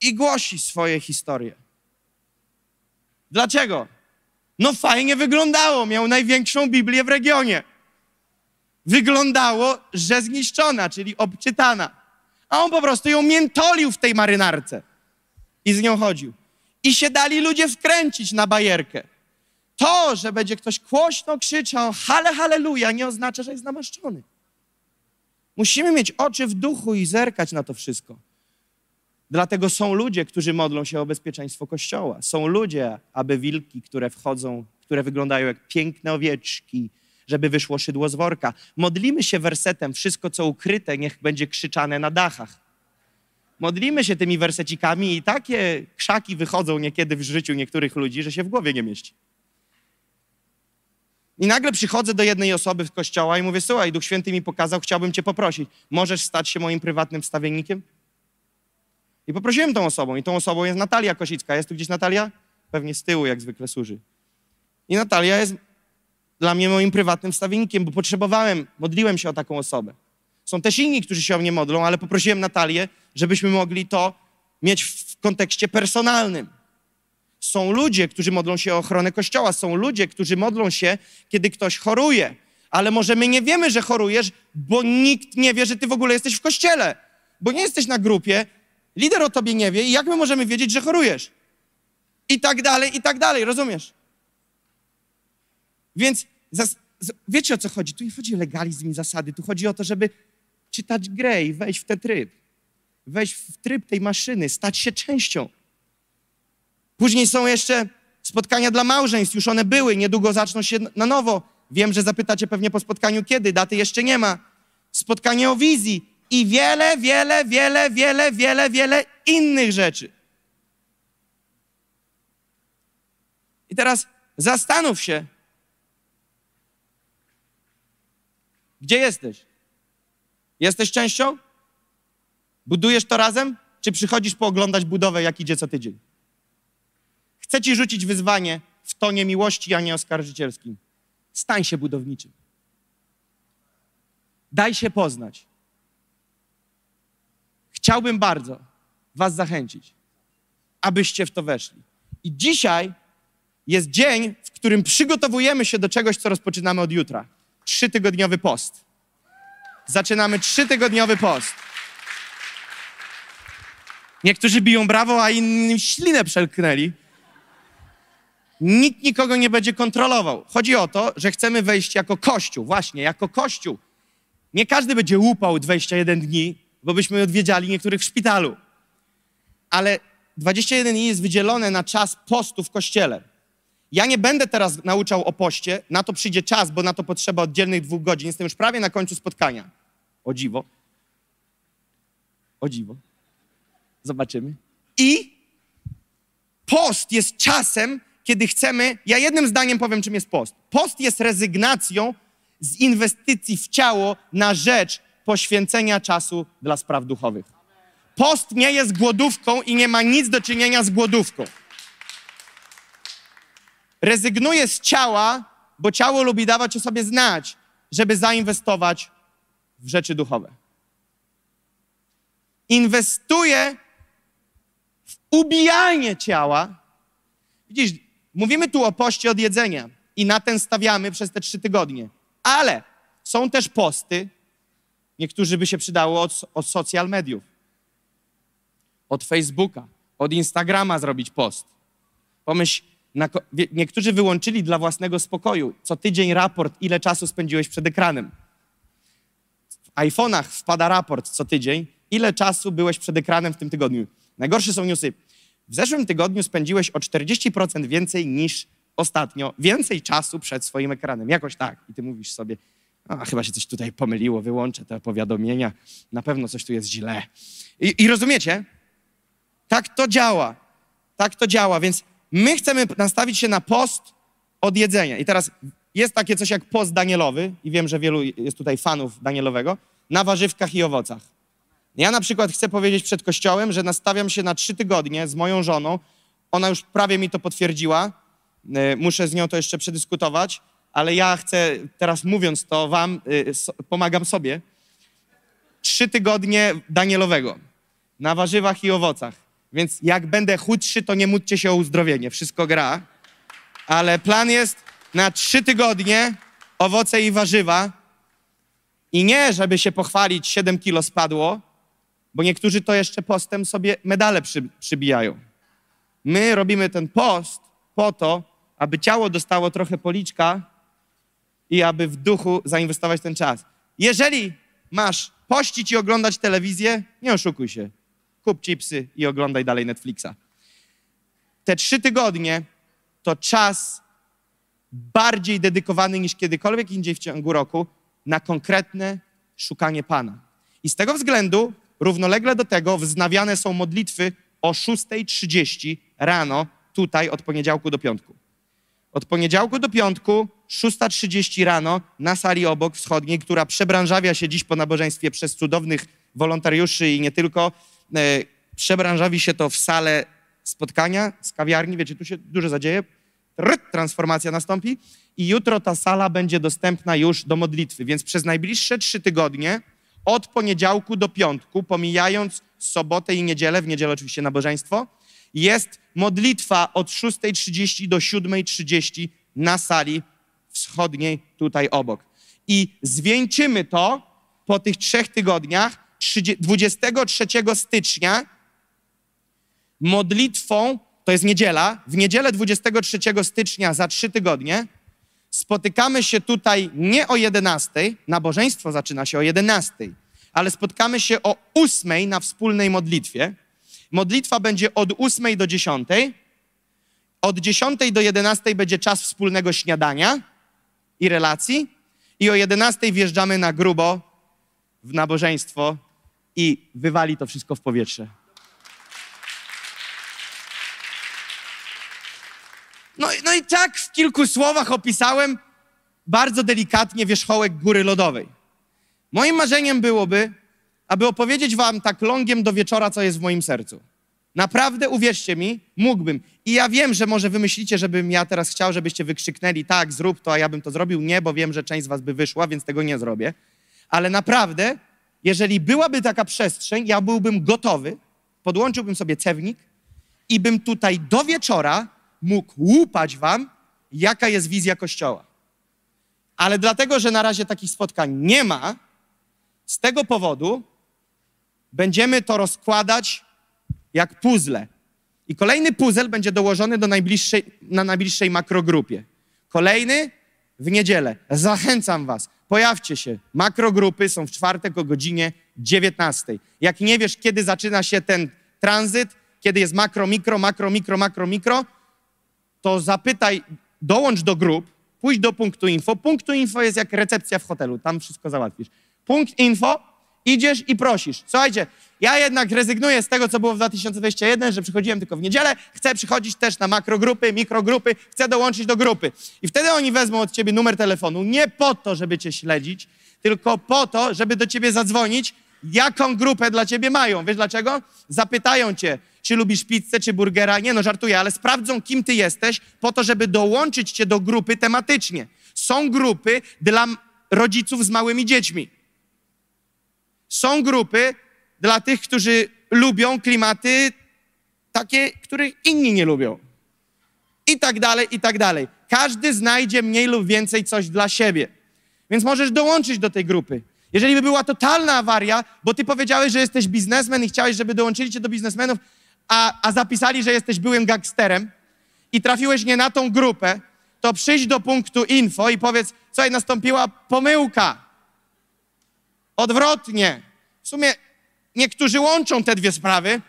i głosi swoje historie. Dlaczego? No fajnie wyglądało, miał największą Biblię w regionie. Wyglądało, że zniszczona, czyli obczytana. A on po prostu ją miętolił w tej marynarce i z nią chodził. I się dali ludzie wkręcić na bajerkę. To, że będzie ktoś głośno krzyczał hale, halleluja, nie oznacza, że jest namaszczony. Musimy mieć oczy w duchu i zerkać na to wszystko. Dlatego są ludzie, którzy modlą się o bezpieczeństwo Kościoła. Są ludzie, aby wilki, które wchodzą, które wyglądają jak piękne owieczki, żeby wyszło szydło z worka. Modlimy się wersetem, wszystko co ukryte, niech będzie krzyczane na dachach. Modlimy się tymi wersecikami i takie krzaki wychodzą niekiedy w życiu niektórych ludzi, że się w głowie nie mieści. I nagle przychodzę do jednej osoby w kościoła i mówię, słuchaj, Duch Święty mi pokazał, chciałbym cię poprosić, możesz stać się moim prywatnym wstawiennikiem? I poprosiłem tą osobą i tą osobą jest Natalia Kosicka. Jest tu gdzieś Natalia? Pewnie z tyłu, jak zwykle służy. I Natalia jest dla mnie moim prywatnym wstawiennikiem, bo potrzebowałem, modliłem się o taką osobę. Są też inni, którzy się o mnie modlą, ale poprosiłem Natalię, żebyśmy mogli to mieć w kontekście personalnym. Są ludzie, którzy modlą się o ochronę Kościoła, są ludzie, którzy modlą się, kiedy ktoś choruje. Ale może my nie wiemy, że chorujesz, bo nikt nie wie, że ty w ogóle jesteś w kościele. Bo nie jesteś na grupie, lider o tobie nie wie i jak my możemy wiedzieć, że chorujesz? I tak dalej, i tak dalej, rozumiesz? Więc wiecie o co chodzi? Tu nie chodzi o legalizm i zasady, tu chodzi o to, żeby czytać grę i wejść w ten tryb. Wejść w tryb tej maszyny, stać się częścią. Później są jeszcze spotkania dla małżeństw, już one były, niedługo zaczną się na nowo. Wiem, że zapytacie pewnie po spotkaniu kiedy, daty jeszcze nie ma. Spotkanie o wizji i wiele, wiele, wiele, wiele, wiele, wiele innych rzeczy. I teraz zastanów się, gdzie jesteś? Jesteś częścią? Budujesz to razem? Czy przychodzisz pooglądać budowę, jak idzie co tydzień? Chcę ci rzucić wyzwanie w tonie miłości, a nie oskarżycielskim. Stań się budowniczym. Daj się poznać. Chciałbym bardzo Was zachęcić, abyście w to weszli. I dzisiaj jest dzień, w którym przygotowujemy się do czegoś, co rozpoczynamy od jutra. Trzytygodniowy post. Zaczynamy trzytygodniowy post. Niektórzy biją brawo, a inni ślinę przelknęli. Nikt nikogo nie będzie kontrolował. Chodzi o to, że chcemy wejść jako Kościół, właśnie, jako Kościół. Nie każdy będzie łupał 21 dni, bo byśmy odwiedziali niektórych w szpitalu. Ale 21 dni jest wydzielone na czas postu w Kościele. Ja nie będę teraz nauczał o poście, na to przyjdzie czas, bo na to potrzeba oddzielnych dwóch godzin. Jestem już prawie na końcu spotkania. O dziwo. O dziwo. Zobaczymy. I post jest czasem, kiedy chcemy. Ja jednym zdaniem powiem, czym jest post. Post jest rezygnacją z inwestycji w ciało na rzecz poświęcenia czasu dla spraw duchowych. Post nie jest głodówką i nie ma nic do czynienia z głodówką. Rezygnuję z ciała, bo ciało lubi dawać o sobie znać, żeby zainwestować w rzeczy duchowe. Inwestuję w ubijanie ciała. Widzisz, mówimy tu o poście od jedzenia i na ten stawiamy przez te trzy tygodnie. Ale są też posty, niektórzy by się przydało od, od social mediów, od Facebooka, od Instagrama zrobić post. Pomyśl, na, niektórzy wyłączyli dla własnego spokoju co tydzień raport, ile czasu spędziłeś przed ekranem. W iPhone'ach wpada raport co tydzień, ile czasu byłeś przed ekranem w tym tygodniu. Najgorsze są newsy. W zeszłym tygodniu spędziłeś o 40% więcej niż ostatnio, więcej czasu przed swoim ekranem. Jakoś tak. I ty mówisz sobie, a chyba się coś tutaj pomyliło, wyłączę te powiadomienia, na pewno coś tu jest źle. I, i rozumiecie? Tak to działa. Tak to działa, więc my chcemy nastawić się na post od jedzenia. I teraz jest takie coś jak post Danielowy, i wiem, że wielu jest tutaj fanów Danielowego, na warzywkach i owocach. Ja na przykład chcę powiedzieć przed kościołem, że nastawiam się na trzy tygodnie z moją żoną. Ona już prawie mi to potwierdziła. E, Muszę z nią to jeszcze przedyskutować, ale ja chcę, teraz mówiąc to wam, so, pomagam sobie. Trzy tygodnie Danielowego na warzywach i owocach. Więc jak będę chudszy, to nie módlcie się o uzdrowienie. Wszystko gra. Ale plan jest na trzy tygodnie owoce i warzywa. I nie, żeby się pochwalić, 7 kilo spadło, bo niektórzy to jeszcze postem sobie medale przy, przybijają. My robimy ten post po to, aby ciało dostało trochę policzka i aby w duchu zainwestować ten czas. Jeżeli masz pościć i oglądać telewizję, nie oszukuj się. Kup chipsy i oglądaj dalej Netflixa. Te trzy tygodnie to czas bardziej dedykowany niż kiedykolwiek indziej w ciągu roku na konkretne szukanie Pana. I z tego względu równolegle do tego wznawiane są modlitwy o 6.30 rano, tutaj od poniedziałku do piątku. Od poniedziałku do piątku, 6.30 rano, na sali obok wschodniej, która przebranżawia się dziś po nabożeństwie przez cudownych wolontariuszy i nie tylko. E, przebranżawi się to w salę spotkania z kawiarni, wiecie, tu się dużo zadzieje. Transformacja nastąpi i jutro ta sala będzie dostępna już do modlitwy, więc przez najbliższe trzy tygodnie, od poniedziałku do piątku, pomijając sobotę i niedzielę, w niedzielę oczywiście nabożeństwo, jest modlitwa od 6.30 do 7.30 na sali wschodniej tutaj obok. I zwieńczymy to po tych trzech tygodniach 23 stycznia modlitwą, to jest niedziela, w niedzielę 23 stycznia za trzy tygodnie spotykamy się tutaj nie o 11, nabożeństwo zaczyna się o 11, ale spotkamy się o 8 na wspólnej modlitwie. Modlitwa będzie od 8 do 10. Od 10 do 11 będzie czas wspólnego śniadania i relacji. I o 11 wjeżdżamy na grubo w nabożeństwo i wywali to wszystko w powietrze. No, no i tak w kilku słowach opisałem bardzo delikatnie wierzchołek góry lodowej. Moim marzeniem byłoby, aby opowiedzieć wam tak longiem do wieczora, co jest w moim sercu. Naprawdę, uwierzcie mi, mógłbym. I ja wiem, że może wymyślicie, żebym ja teraz chciał, żebyście wykrzyknęli tak, zrób to, a ja bym to zrobił. Nie, bo wiem, że część z was by wyszła, więc tego nie zrobię. Ale naprawdę, jeżeli byłaby taka przestrzeń, ja byłbym gotowy, podłączyłbym sobie cewnik i bym tutaj do wieczora mógł łupać wam, jaka jest wizja Kościoła. Ale dlatego, że na razie takich spotkań nie ma, z tego powodu będziemy to rozkładać jak puzzle. I kolejny puzzle będzie dołożony do najbliższej, na najbliższej makrogrupie. Kolejny w niedzielę. Zachęcam was, pojawcie się. Makrogrupy są w czwartek o godzinie 19. Jak nie wiesz, kiedy zaczyna się ten tranzyt, kiedy jest makro, mikro, makro, mikro, makro, mikro, to zapytaj, dołącz do grup, pójdź do punktu info. Punktu info jest jak recepcja w hotelu, tam wszystko załatwisz. Punkt info, idziesz i prosisz. Słuchajcie, ja jednak rezygnuję z tego, co było w 2021, że przychodziłem tylko w niedzielę, chcę przychodzić też na makrogrupy, mikrogrupy, chcę dołączyć do grupy. I wtedy oni wezmą od ciebie numer telefonu, nie po to, żeby cię śledzić, tylko po to, żeby do ciebie zadzwonić, jaką grupę dla ciebie mają. Wiesz dlaczego? Zapytają cię, czy lubisz pizzę, czy burgera. Nie no, żartuję, ale sprawdzą, kim ty jesteś, po to, żeby dołączyć cię do grupy tematycznie. Są grupy dla rodziców z małymi dziećmi. Są grupy dla tych, którzy lubią klimaty takie, których inni nie lubią. I tak dalej, i tak dalej. Każdy znajdzie mniej lub więcej coś dla siebie. Więc możesz dołączyć do tej grupy. Jeżeli by była totalna awaria, bo ty powiedziałeś, że jesteś biznesmen i chciałeś, żeby dołączyli cię do biznesmenów, a, a zapisali, że jesteś byłym gangsterem i trafiłeś nie na tą grupę, to przyjdź do punktu info i powiedz, słuchaj, nastąpiła pomyłka. Odwrotnie. W sumie niektórzy łączą te dwie sprawy,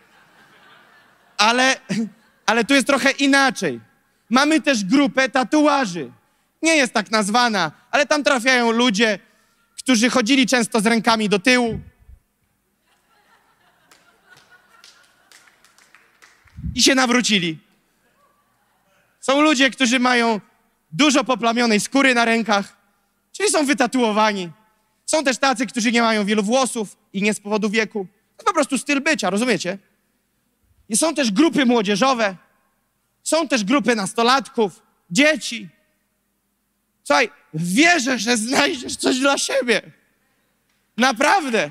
ale, ale tu jest trochę inaczej. Mamy też grupę tatuaży. Nie jest tak nazwana, ale tam trafiają ludzie, którzy chodzili często z rękami do tyłu. I się nawrócili. Są ludzie, którzy mają dużo poplamionej skóry na rękach, czyli są wytatuowani. Są też tacy, którzy nie mają wielu włosów i nie z powodu wieku. To po prostu styl bycia, rozumiecie? I są też grupy młodzieżowe, są też grupy nastolatków, dzieci. Słuchaj, wierzę, że znajdziesz coś dla siebie. Naprawdę.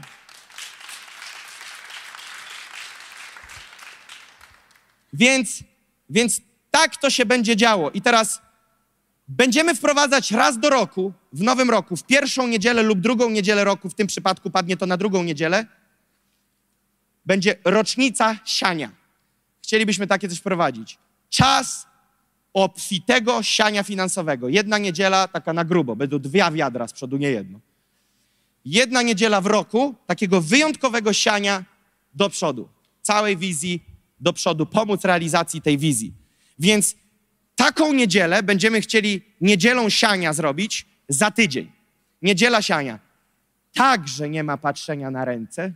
Więc, więc tak to się będzie działo. I teraz będziemy wprowadzać raz do roku, w nowym roku, w pierwszą niedzielę lub drugą niedzielę roku, w tym przypadku padnie to na drugą niedzielę, będzie rocznica siania. Chcielibyśmy takie coś wprowadzić. Czas obfitego siania finansowego. Jedna niedziela taka na grubo, będą dwie wiadra z przodu, nie jedno. Jedna niedziela w roku takiego wyjątkowego siania do przodu. Całej wizji do przodu, pomóc realizacji tej wizji. Więc taką niedzielę będziemy chcieli niedzielą siania zrobić za tydzień. Niedziela siania. Także nie ma patrzenia na ręce.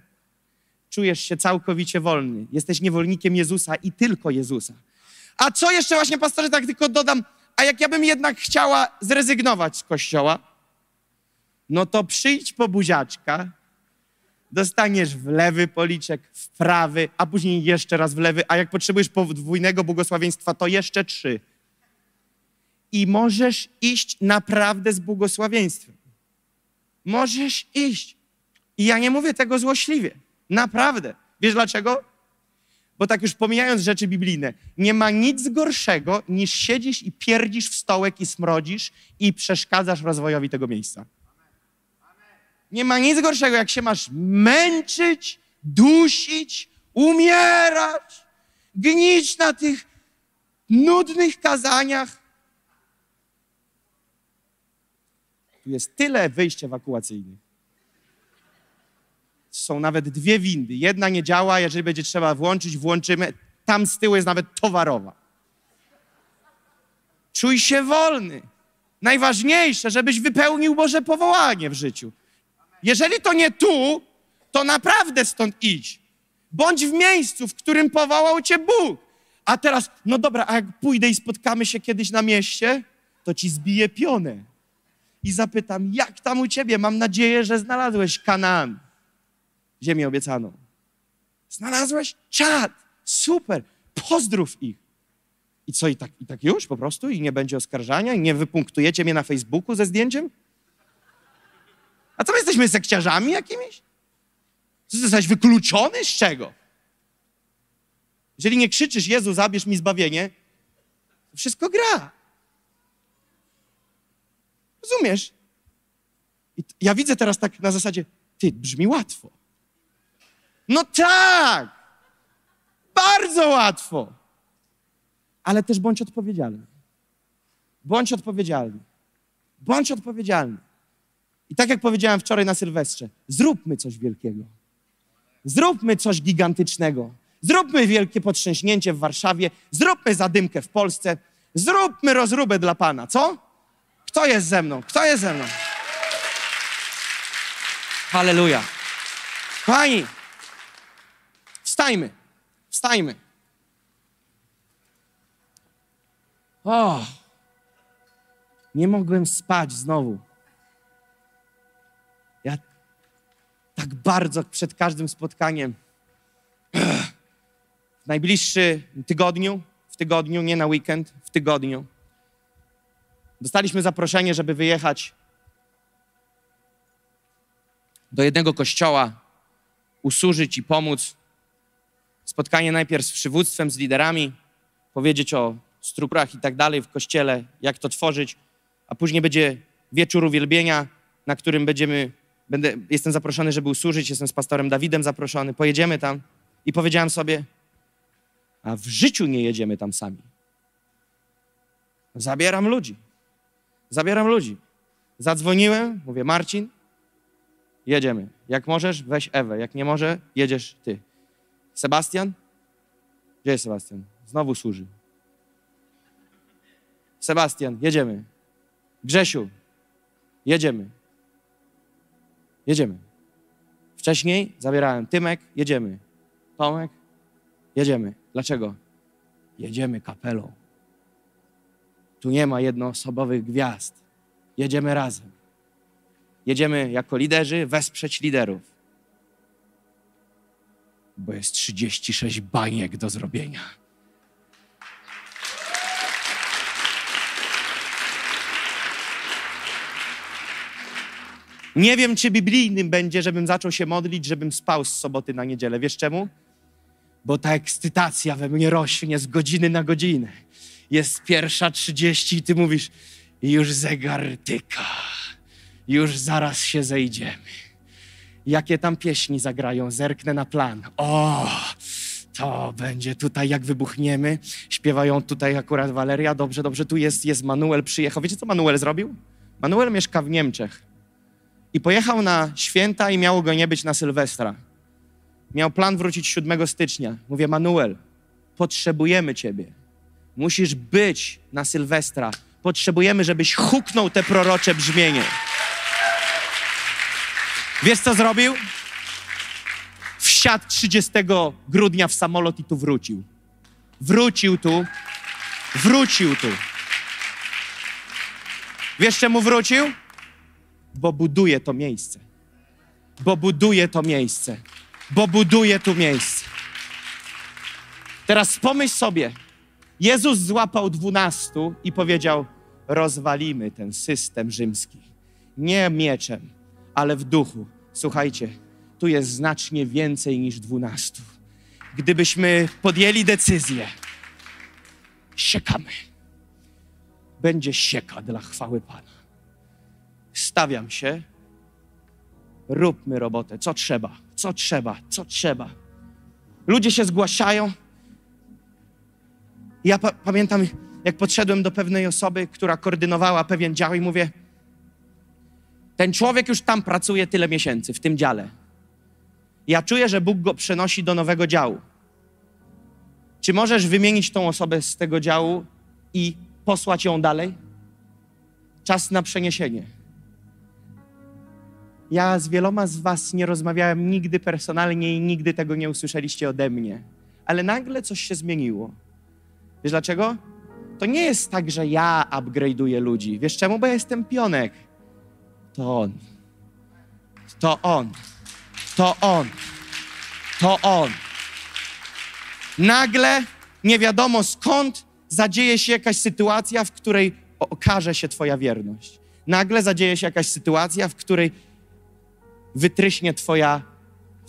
Czujesz się całkowicie wolny. Jesteś niewolnikiem Jezusa i tylko Jezusa. A co jeszcze właśnie, pastorze, tak tylko dodam, a jak ja bym jednak chciała zrezygnować z kościoła, no to przyjdź po buziaczka, dostaniesz w lewy policzek, w prawy, a później jeszcze raz w lewy, a jak potrzebujesz podwójnego błogosławieństwa, to jeszcze trzy. I możesz iść naprawdę z błogosławieństwem. Możesz iść. I ja nie mówię tego złośliwie. Naprawdę. Wiesz dlaczego? Bo tak już pomijając rzeczy biblijne, nie ma nic gorszego niż siedzisz i pierdzisz w stołek i smrodzisz i przeszkadzasz rozwojowi tego miejsca. Nie ma nic gorszego, jak się masz męczyć, dusić, umierać, gnić na tych nudnych kazaniach. Tu jest tyle wyjść ewakuacyjnych. Są nawet dwie windy. Jedna nie działa, jeżeli będzie trzeba włączyć, włączymy. Tam z tyłu jest nawet towarowa. Czuj się wolny. Najważniejsze, żebyś wypełnił Boże powołanie w życiu. Jeżeli to nie tu, to naprawdę stąd idź. Bądź w miejscu, w którym powołał cię Bóg. A teraz, no dobra, a jak pójdę i spotkamy się kiedyś na mieście, to ci zbiję pionę. I zapytam, jak tam u ciebie? Mam nadzieję, że znalazłeś Kanaan, ziemię obiecaną. Znalazłeś? Czad, super, pozdrów ich. I co, i tak, i tak już po prostu? I nie będzie oskarżania? I nie wypunktujecie mnie na Facebooku ze zdjęciem? A co my jesteśmy sekciarzami jakimiś? Co, jesteś wykluczony z czego? Jeżeli nie krzyczysz, Jezu, zabierz mi zbawienie, wszystko gra. Rozumiesz? I ja widzę teraz tak na zasadzie, ty, brzmi łatwo. No tak! Bardzo łatwo! Ale też bądź odpowiedzialny. Bądź odpowiedzialny. Bądź odpowiedzialny. I tak jak powiedziałem wczoraj na Sylwestrze, zróbmy coś wielkiego. Zróbmy coś gigantycznego. Zróbmy wielkie potrzęśnięcie w Warszawie. Zróbmy zadymkę w Polsce. Zróbmy rozróbę dla Pana. Co? Kto jest ze mną? Kto jest ze mną? Halleluja. Kochani, wstajmy. Wstajmy. O, nie mogłem spać znowu. Ja tak bardzo przed każdym spotkaniem, w najbliższy tygodniu, w tygodniu, nie na weekend, w tygodniu, dostaliśmy zaproszenie, żeby wyjechać do jednego kościoła, usłużyć i pomóc. Spotkanie najpierw z przywództwem, z liderami, powiedzieć o strukturach i tak dalej w kościele, jak to tworzyć, a później będzie wieczór uwielbienia, na którym będziemy Będę, jestem zaproszony, żeby usłużyć, jestem z pastorem Dawidem zaproszony, pojedziemy tam. I powiedziałem sobie, a w życiu nie jedziemy tam sami. Zabieram ludzi. Zabieram ludzi. Zadzwoniłem, mówię, Marcin, jedziemy. Jak możesz, weź Ewę. Jak nie może, jedziesz ty. Sebastian? Gdzie jest Sebastian? Znowu służy. Sebastian, jedziemy. Grzesiu, jedziemy. Jedziemy. Wcześniej zabierałem Tymek, jedziemy. Tomek, jedziemy. Dlaczego? Jedziemy kapelą. Tu nie ma jednoosobowych gwiazd. Jedziemy razem. Jedziemy jako liderzy wesprzeć liderów. Bo jest 36 baniek do zrobienia. Nie wiem, czy biblijnym będzie, żebym zaczął się modlić, żebym spał z soboty na niedzielę. Wiesz czemu? bo ta ekscytacja we mnie rośnie z godziny na godzinę. Jest pierwsza trzydzieści i ty mówisz, już zegar tyka, już zaraz się zejdziemy. Jakie tam pieśni zagrają? Zerknę na plan. O, to będzie tutaj, jak wybuchniemy. Śpiewają tutaj akurat Waleria. Dobrze, dobrze, tu jest, jest Manuel, przyjechał. Wiecie, co Manuel zrobił? Manuel mieszka w Niemczech. I pojechał na święta i miało go nie być na Sylwestra. Miał plan wrócić 7 stycznia. Mówię, Manuel, potrzebujemy ciebie. Musisz być na Sylwestra. Potrzebujemy, żebyś huknął te prorocze brzmienie. Wiesz, co zrobił? Wsiadł 30 grudnia w samolot i tu wrócił. Wrócił tu. Wrócił tu. Wiesz, czemu wrócił? Bo buduje to miejsce. Bo buduje to miejsce. Bo buduje tu miejsce. Teraz pomyśl sobie, Jezus złapał dwunastu i powiedział: Rozwalimy ten system rzymski. Nie mieczem, ale w duchu. Słuchajcie, tu jest znacznie więcej niż dwunastu. Gdybyśmy podjęli decyzję, siekamy. Będzie sieka dla chwały Pana. Stawiam się, róbmy robotę. Co trzeba, co trzeba, co trzeba. Ludzie się zgłaszają. Ja pa pamiętam, jak podszedłem do pewnej osoby, która koordynowała pewien dział i mówię, ten człowiek już tam pracuje tyle miesięcy, w tym dziale. Ja czuję, że Bóg go przenosi do nowego działu. Czy możesz wymienić tą osobę z tego działu i posłać ją dalej? Czas na przeniesienie. Ja z wieloma z Was nie rozmawiałem nigdy personalnie i nigdy tego nie usłyszeliście ode mnie. Ale nagle coś się zmieniło. Wiesz dlaczego? To nie jest tak, że ja upgrade'uję ludzi. Wiesz czemu? Bo ja jestem pionek. To on. To on. To on. To on. Nagle, nie wiadomo skąd, zadzieje się jakaś sytuacja, w której okaże się Twoja wierność. Nagle zadzieje się jakaś sytuacja, w której wytryśnie Twoja,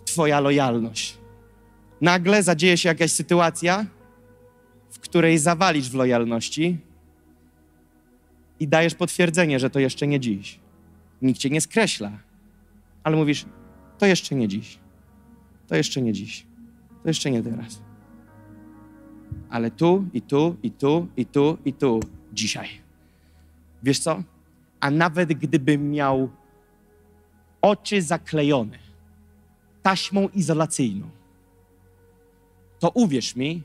twoja lojalność. Nagle zadzieje się jakaś sytuacja, której zawalisz w lojalności i dajesz potwierdzenie, że to jeszcze nie dziś. Nikt cię nie skreśla, ale mówisz, to jeszcze nie dziś. To jeszcze nie dziś. To jeszcze nie teraz. Ale tu, i tu, i tu, i tu, i tu, dzisiaj. Wiesz co? A nawet gdybym miał oczy zaklejone taśmą izolacyjną, to uwierz mi,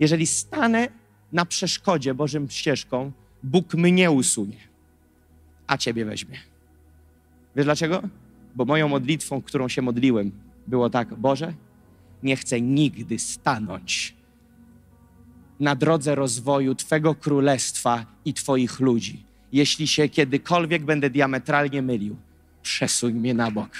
jeżeli stanę na przeszkodzie Bożym ścieżką, Bóg mnie usunie, a ciebie weźmie. Wiesz dlaczego? Bo moją modlitwą, którą się modliłem, było tak: Boże, nie chcę nigdy stanąć na drodze rozwoju Twego królestwa i Twoich ludzi. Jeśli się kiedykolwiek będę diametralnie mylił, przesuń mnie na bok.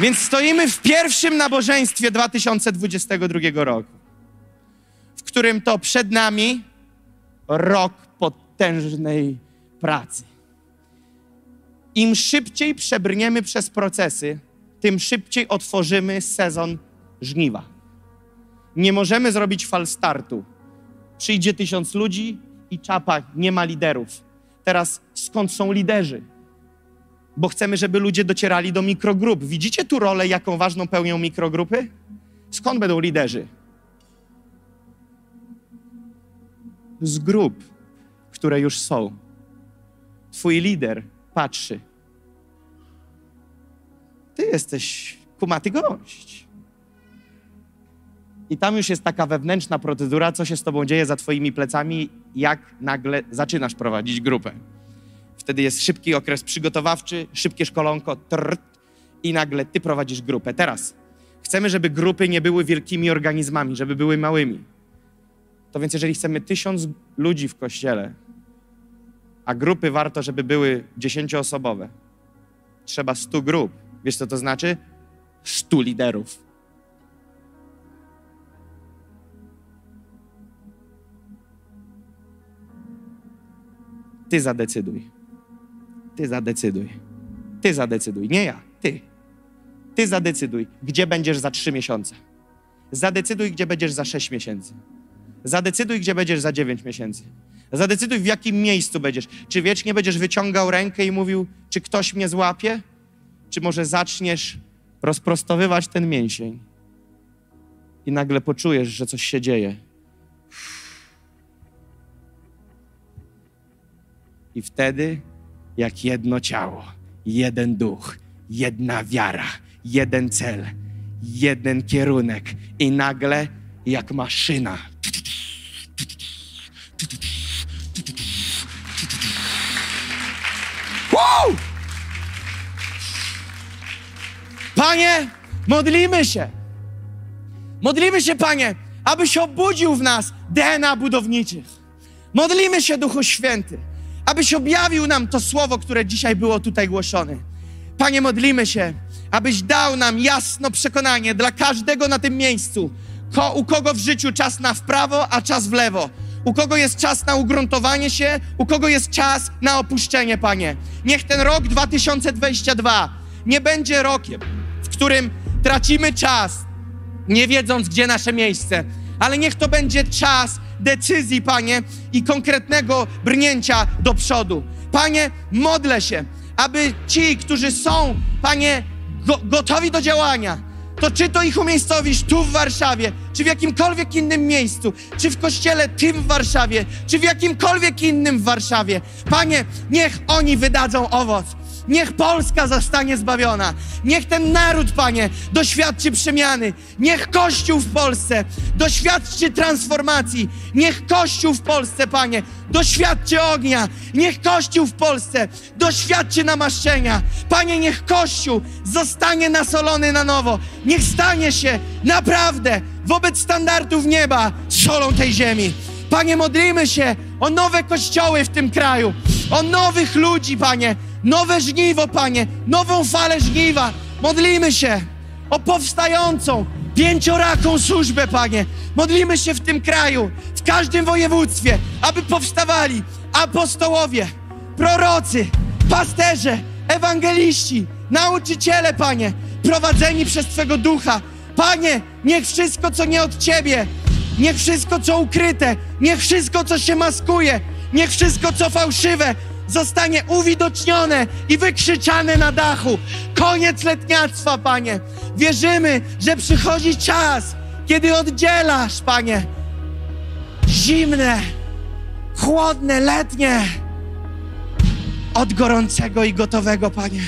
Więc stoimy w pierwszym nabożeństwie 2022 roku, w którym to przed nami rok potężnej pracy. Im szybciej przebrniemy przez procesy, tym szybciej otworzymy sezon żniwa. Nie możemy zrobić falstartu. Przyjdzie tysiąc ludzi i czapa, nie ma liderów. Teraz skąd są liderzy? Bo chcemy, żeby ludzie docierali do mikrogrup. Widzicie tu rolę, jaką ważną pełnią mikrogrupy? Skąd będą liderzy? Z grup, które już są. Twój lider patrzy. Ty jesteś kumaty gość. I tam już jest taka wewnętrzna procedura, co się z tobą dzieje za twoimi plecami, jak nagle zaczynasz prowadzić grupę. Wtedy jest szybki okres przygotowawczy, szybkie szkolonko, trrt, i nagle ty prowadzisz grupę. Teraz chcemy, żeby grupy nie były wielkimi organizmami, żeby były małymi. To więc jeżeli chcemy tysiąc ludzi w kościele, a grupy warto, żeby były dziesięcioosobowe, trzeba stu grup. Wiesz, co to znaczy? Stu liderów. Ty zadecyduj. Ty zadecyduj. Ty zadecyduj, nie ja, ty. Ty zadecyduj, gdzie będziesz za trzy miesiące. Zadecyduj, gdzie będziesz za sześć miesięcy. Zadecyduj, gdzie będziesz za dziewięć miesięcy. Zadecyduj, w jakim miejscu będziesz. Czy wiecznie będziesz wyciągał rękę i mówił, czy ktoś mnie złapie? Czy może zaczniesz rozprostowywać ten mięsień i nagle poczujesz, że coś się dzieje. I wtedy, jak jedno ciało, jeden duch, jedna wiara, jeden cel, jeden kierunek, i nagle, jak maszyna, Wow! Panie, modlimy się. Modlimy się, Panie, abyś obudził w nas DNA budowniczych. Modlimy się, Duchu Święty, abyś objawił nam to słowo, które dzisiaj było tutaj głoszone. Panie, modlimy się, abyś dał nam jasno przekonanie dla każdego na tym miejscu, ko, u kogo w życiu czas na w prawo, a czas w lewo. U kogo jest czas na ugruntowanie się, u kogo jest czas na opuszczenie, Panie. Niech ten rok 2022 nie będzie rokiem, w którym tracimy czas, nie wiedząc, gdzie nasze miejsce, ale niech to będzie czas decyzji, Panie, i konkretnego brnięcia do przodu. Panie, modlę się, aby ci, którzy są, Panie, go, gotowi do działania, to czy to ich umiejscowisz tu w Warszawie, czy w jakimkolwiek innym miejscu, czy w kościele tym w Warszawie, czy w jakimkolwiek innym w Warszawie. Panie, niech oni wydadzą owoc. Niech Polska zostanie zbawiona. Niech ten naród, Panie, doświadczy przemiany. Niech Kościół w Polsce doświadczy transformacji. Niech Kościół w Polsce, Panie, doświadczy ognia. Niech Kościół w Polsce doświadczy namaszczenia. Panie, niech Kościół zostanie nasolony na nowo. Niech stanie się naprawdę wobec standardów nieba solą tej ziemi. Panie, modlimy się o nowe kościoły w tym kraju, o nowych ludzi, Panie, nowe żniwo, Panie, nową falę żniwa. Modlimy się o powstającą, pięcioraką służbę, Panie. Modlimy się w tym kraju, w każdym województwie, aby powstawali apostołowie, prorocy, pasterze, ewangeliści, nauczyciele, Panie, prowadzeni przez Twego Ducha. Panie, niech wszystko, co nie od Ciebie, niech wszystko, co ukryte, niech wszystko, co się maskuje, niech wszystko, co fałszywe, zostanie uwidocznione i wykrzyczane na dachu. Koniec letniactwa, Panie. Wierzymy, że przychodzi czas, kiedy oddzielasz, Panie, zimne, chłodne, letnie od gorącego i gotowego, Panie.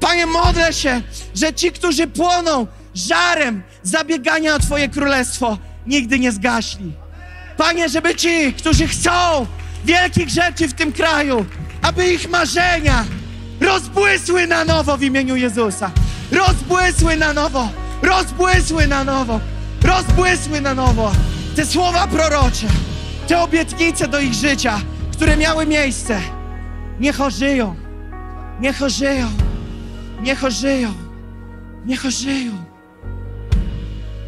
Panie, modlę się, że ci, którzy płoną żarem zabiegania o Twoje królestwo, nigdy nie zgaśli. Panie, żeby ci, którzy chcą wielkich rzeczy w tym kraju, aby ich marzenia rozbłysły na nowo w imieniu Jezusa. Rozbłysły na nowo, rozbłysły na nowo, rozbłysły na nowo. Te słowa prorocze, te obietnice do ich życia, które miały miejsce, niech ożyją, niech ożyją, niech ożyją, niech ożyją.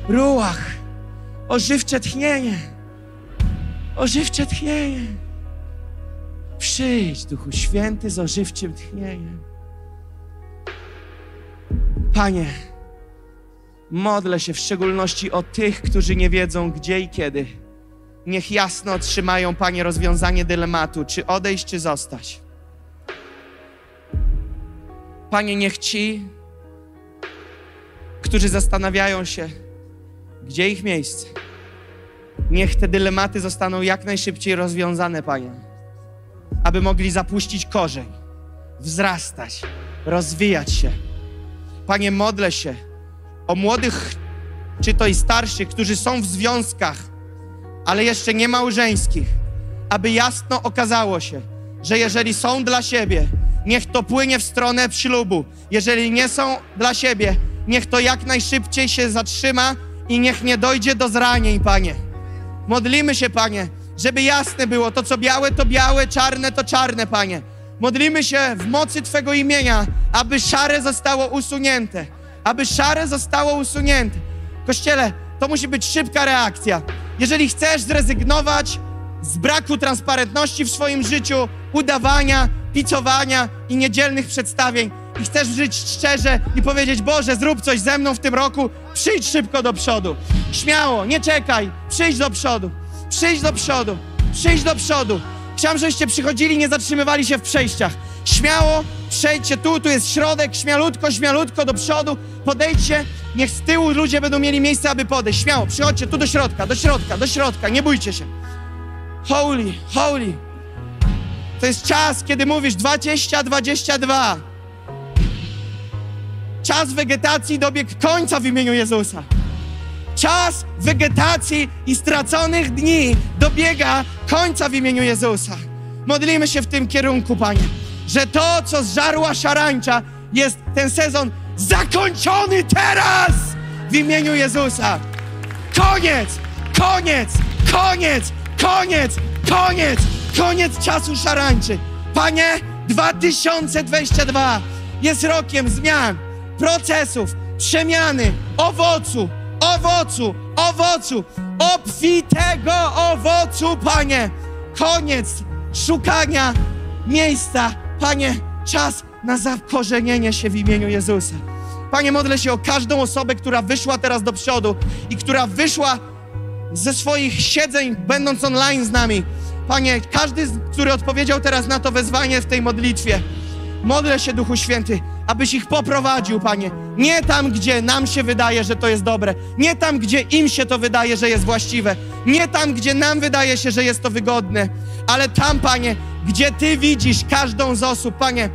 Ruach, ożywcze tchnienie, ożywcze tchnienie. Przyjdź, Duchu Święty, z ożywczym tchnieniem. Panie, modlę się w szczególności o tych, którzy nie wiedzą gdzie i kiedy. Niech jasno otrzymają, Panie, rozwiązanie dylematu, czy odejść, czy zostać. Panie, niech ci, którzy zastanawiają się, gdzie ich miejsce, niech te dylematy zostaną jak najszybciej rozwiązane, Panie aby mogli zapuścić korzeń, wzrastać, rozwijać się. Panie, modlę się o młodych, czy to i starszych, którzy są w związkach, ale jeszcze nie małżeńskich, aby jasno okazało się, że jeżeli są dla siebie, niech to płynie w stronę ślubu. Jeżeli nie są dla siebie, niech to jak najszybciej się zatrzyma i niech nie dojdzie do zranień, Panie. Modlimy się, Panie, żeby jasne było, to co białe, to białe, czarne, to czarne, Panie. Modlimy się w mocy Twego imienia, aby szare zostało usunięte. Aby szare zostało usunięte. Kościele, to musi być szybka reakcja. Jeżeli chcesz zrezygnować z braku transparentności w swoim życiu, udawania, picowania i niedzielnych przedstawień i chcesz żyć szczerze i powiedzieć, Boże, zrób coś ze mną w tym roku, przyjdź szybko do przodu. Śmiało, nie czekaj, przyjdź do przodu, przyjdź do przodu, przyjdź do przodu. Chciałem, żebyście przychodzili, nie zatrzymywali się w przejściach. Śmiało, przejdźcie tu, tu jest środek, śmialutko, śmialutko do przodu, podejdźcie, niech z tyłu ludzie będą mieli miejsce, aby podejść. Śmiało, przychodźcie tu do środka, do środka, do środka, nie bójcie się. Holy, holy. To jest czas, kiedy mówisz 20-22. Czas wegetacji dobiegł końca w imieniu Jezusa. Czas wegetacji i straconych dni dobiega końca w imieniu Jezusa. Modlimy się w tym kierunku, Panie, że to, co zżarła szarańcza, jest ten sezon zakończony teraz w imieniu Jezusa. Koniec, koniec, koniec, koniec, koniec, koniec czasu szarańczy. Panie, 2022 jest rokiem zmian, procesów, przemiany, owocu, owocu, owocu, obfitego owocu, Panie. Koniec szukania miejsca, Panie, czas na zakorzenienie się w imieniu Jezusa. Panie, modlę się o każdą osobę, która wyszła teraz do przodu i która wyszła ze swoich siedzeń, będąc online z nami. Panie, każdy, który odpowiedział teraz na to wezwanie w tej modlitwie, modlę się, Duchu Święty, abyś ich poprowadził, Panie. Nie tam, gdzie nam się wydaje, że to jest dobre. Nie tam, gdzie im się to wydaje, że jest właściwe. Nie tam, gdzie nam wydaje się, że jest to wygodne. Ale tam, Panie, gdzie Ty widzisz każdą z osób, Panie.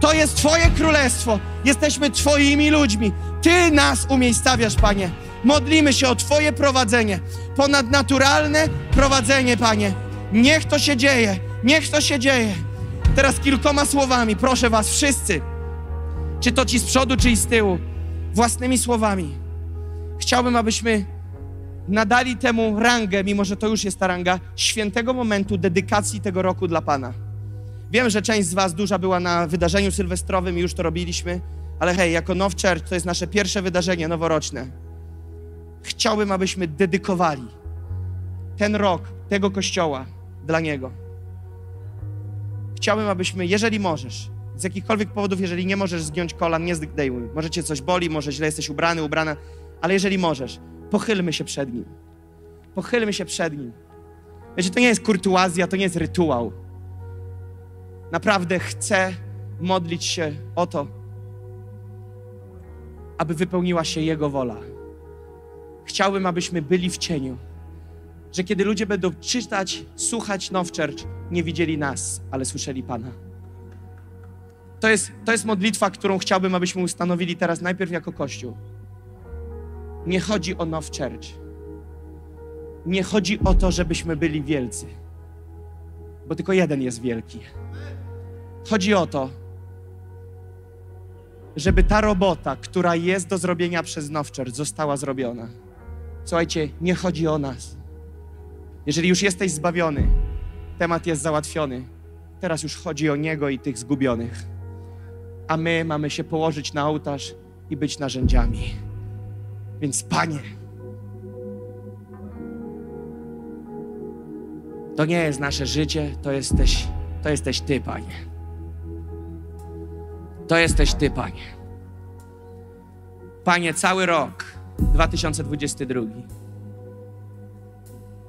To jest Twoje królestwo. Jesteśmy Twoimi ludźmi. Ty nas umiejscawiasz, Panie. Modlimy się o Twoje prowadzenie. Ponadnaturalne prowadzenie, Panie. Niech to się dzieje. Niech to się dzieje. Teraz kilkoma słowami, proszę Was wszyscy, czy to ci z przodu, czy i z tyłu, własnymi słowami. Chciałbym, abyśmy nadali temu rangę, mimo że to już jest ta ranga, świętego momentu dedykacji tego roku dla Pana. Wiem, że część z Was duża była na wydarzeniu sylwestrowym i już to robiliśmy, ale hej, jako Now Church to jest nasze pierwsze wydarzenie noworoczne. Chciałbym, abyśmy dedykowali ten rok tego kościoła dla Niego. Chciałbym, abyśmy, jeżeli możesz, z jakichkolwiek powodów, jeżeli nie możesz zgiąć kolan, nie zdejmuj. Może cię coś boli, może źle jesteś ubrany, ubrana, ale jeżeli możesz, pochylmy się przed Nim. Pochylmy się przed Nim. Wiecie, to nie jest kurtuazja, to nie jest rytuał. Naprawdę chcę modlić się o to, aby wypełniła się Jego wola. Chciałbym, abyśmy byli w cieniu, że kiedy ludzie będą czytać, słuchać Now Church, nie widzieli nas, ale słyszeli Pana. To jest, to jest modlitwa, którą chciałbym, abyśmy ustanowili teraz najpierw jako Kościół. Nie chodzi o Now Church. Nie chodzi o to, żebyśmy byli wielcy, bo tylko jeden jest wielki. Chodzi o to, żeby ta robota, która jest do zrobienia przez Now Church, została zrobiona. Słuchajcie, nie chodzi o nas. Jeżeli już jesteś zbawiony, temat jest załatwiony. Teraz już chodzi o Niego i tych zgubionych. A my mamy się położyć na ołtarz i być narzędziami. Więc Panie, to nie jest nasze życie, to jesteś, to jesteś Ty, Panie. To jesteś Ty, Panie. Panie, cały rok 2022.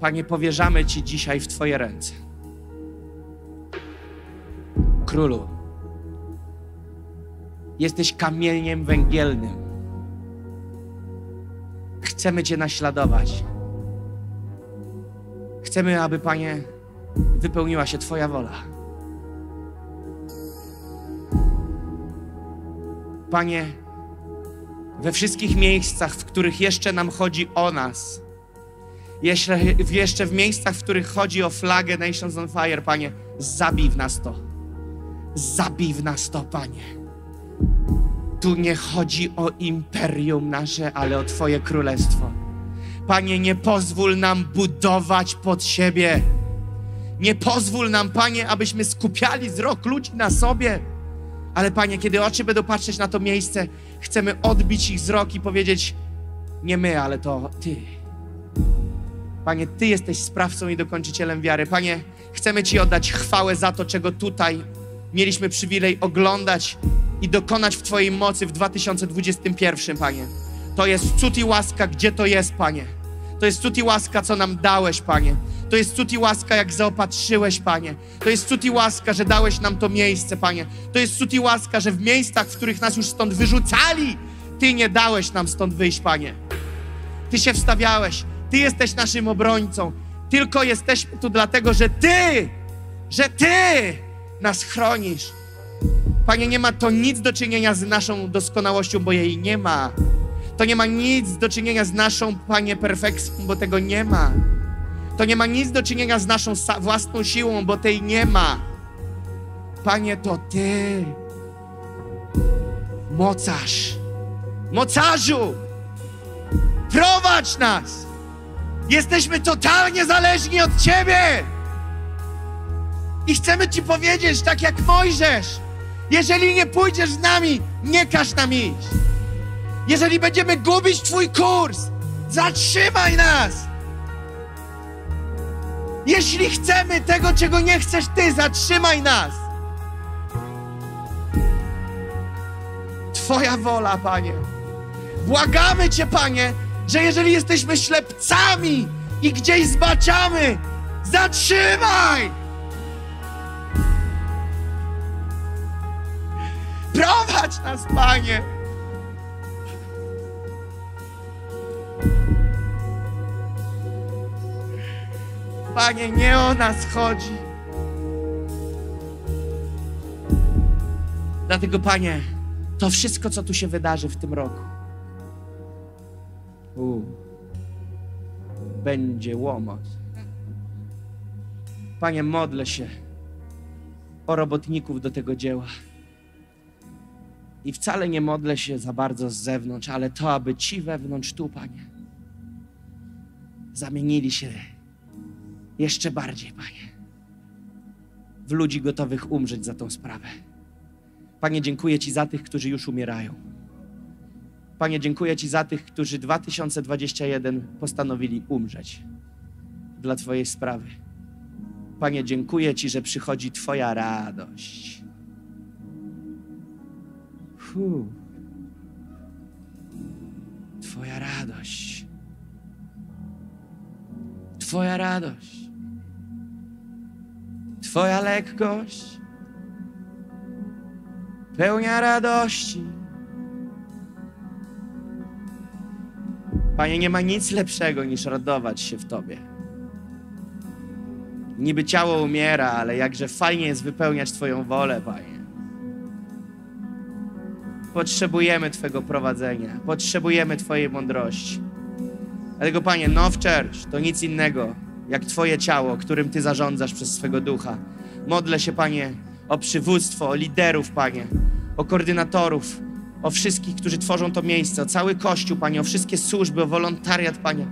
Panie, powierzamy Ci dzisiaj w Twoje ręce. Królu, jesteś kamieniem węgielnym. Chcemy Cię naśladować. Chcemy, aby, Panie, wypełniła się Twoja wola. Panie, we wszystkich miejscach, w których jeszcze nam chodzi o nas, jeszcze, jeszcze w miejscach, w których chodzi o flagę Nations on Fire, Panie, zabij w nas to. Zabij w nas to, Panie. Tu nie chodzi o imperium nasze, ale o Twoje królestwo. Panie, nie pozwól nam budować pod siebie. Nie pozwól nam, Panie, abyśmy skupiali wzrok ludzi na sobie. Ale Panie, kiedy oczy będą patrzeć na to miejsce, chcemy odbić ich wzrok i powiedzieć: Nie my, ale to Ty. Panie, Ty jesteś sprawcą i dokończycielem wiary. Panie, chcemy Ci oddać chwałę za to, czego tutaj mieliśmy przywilej oglądać i dokonać w Twojej mocy w 2021, Panie. To jest cud i łaska, gdzie to jest, Panie. To jest cud i łaska, co nam dałeś, Panie. To jest cud i łaska, jak zaopatrzyłeś, Panie. To jest cud i łaska, że dałeś nam to miejsce, Panie. To jest cud i łaska, że w miejscach, w których nas już stąd wyrzucali, Ty nie dałeś nam stąd wyjść, Panie. Ty się wstawiałeś. Ty jesteś naszym obrońcą. Tylko jesteśmy tu dlatego, że Ty, że Ty nas chronisz. Panie, nie ma to nic do czynienia z naszą doskonałością, bo jej nie ma. To nie ma nic do czynienia z naszą, Panie, perfekcją, bo tego nie ma. To nie ma nic do czynienia z naszą własną siłą, bo tej nie ma. Panie, to Ty. Mocarz. Mocarzu! Prowadź nas! Jesteśmy totalnie zależni od Ciebie! I chcemy Ci powiedzieć, tak jak Mojżesz, jeżeli nie pójdziesz z nami, nie każ nam iść. Jeżeli będziemy gubić Twój kurs, zatrzymaj nas. Jeśli chcemy tego, czego nie chcesz Ty, zatrzymaj nas. Twoja wola, Panie. Błagamy Cię, Panie, że jeżeli jesteśmy ślepcami i gdzieś zbaczamy, zatrzymaj! Prowadź nas, Panie! Panie, nie o nas chodzi. Dlatego, Panie, to wszystko, co tu się wydarzy w tym roku, u, będzie łomot. Panie, modlę się o robotników do tego dzieła. I wcale nie modlę się za bardzo z zewnątrz, ale to, aby ci wewnątrz tu, Panie, zamienili się jeszcze bardziej, Panie, w ludzi gotowych umrzeć za tą sprawę. Panie, dziękuję Ci za tych, którzy już umierają. Panie, dziękuję Ci za tych, którzy 2021 postanowili umrzeć dla Twojej sprawy. Panie, dziękuję Ci, że przychodzi Twoja radość. Fuh. Twoja radość. Twoja radość. Twoja lekkość. Pełnia radości. Panie, nie ma nic lepszego niż radować się w Tobie. Niby ciało umiera, ale jakże fajnie jest wypełniać Twoją wolę, Panie. Potrzebujemy Twojego prowadzenia, potrzebujemy Twojej mądrości. Dlatego, Panie, Now Church to nic innego jak Twoje ciało, którym Ty zarządzasz przez swego ducha. Modlę się, Panie, o przywództwo, o liderów, Panie, o koordynatorów, o wszystkich, którzy tworzą to miejsce, o cały Kościół, Panie, o wszystkie służby, o wolontariat, Panie.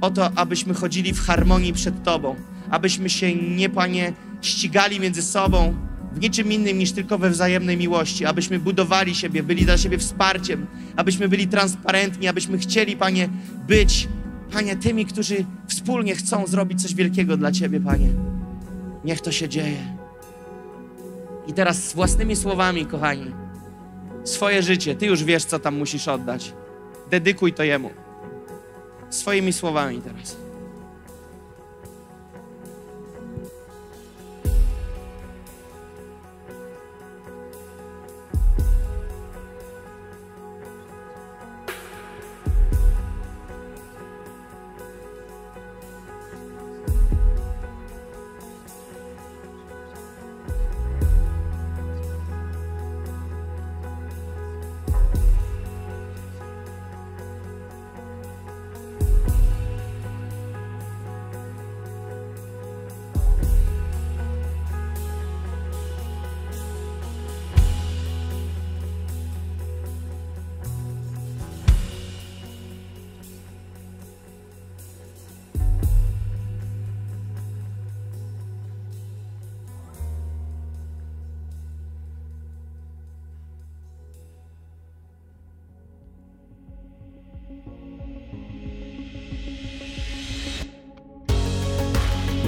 O to, abyśmy chodzili w harmonii przed Tobą, abyśmy się nie, Panie, ścigali między sobą w niczym innym niż tylko we wzajemnej miłości, abyśmy budowali siebie, byli dla siebie wsparciem, abyśmy byli transparentni, abyśmy chcieli, Panie, być, Panie, tymi, którzy wspólnie chcą zrobić coś wielkiego dla Ciebie, Panie. Niech to się dzieje. I teraz z własnymi słowami, kochani, swoje życie, Ty już wiesz, co tam musisz oddać. Dedykuj to Jemu. Swoimi słowami teraz.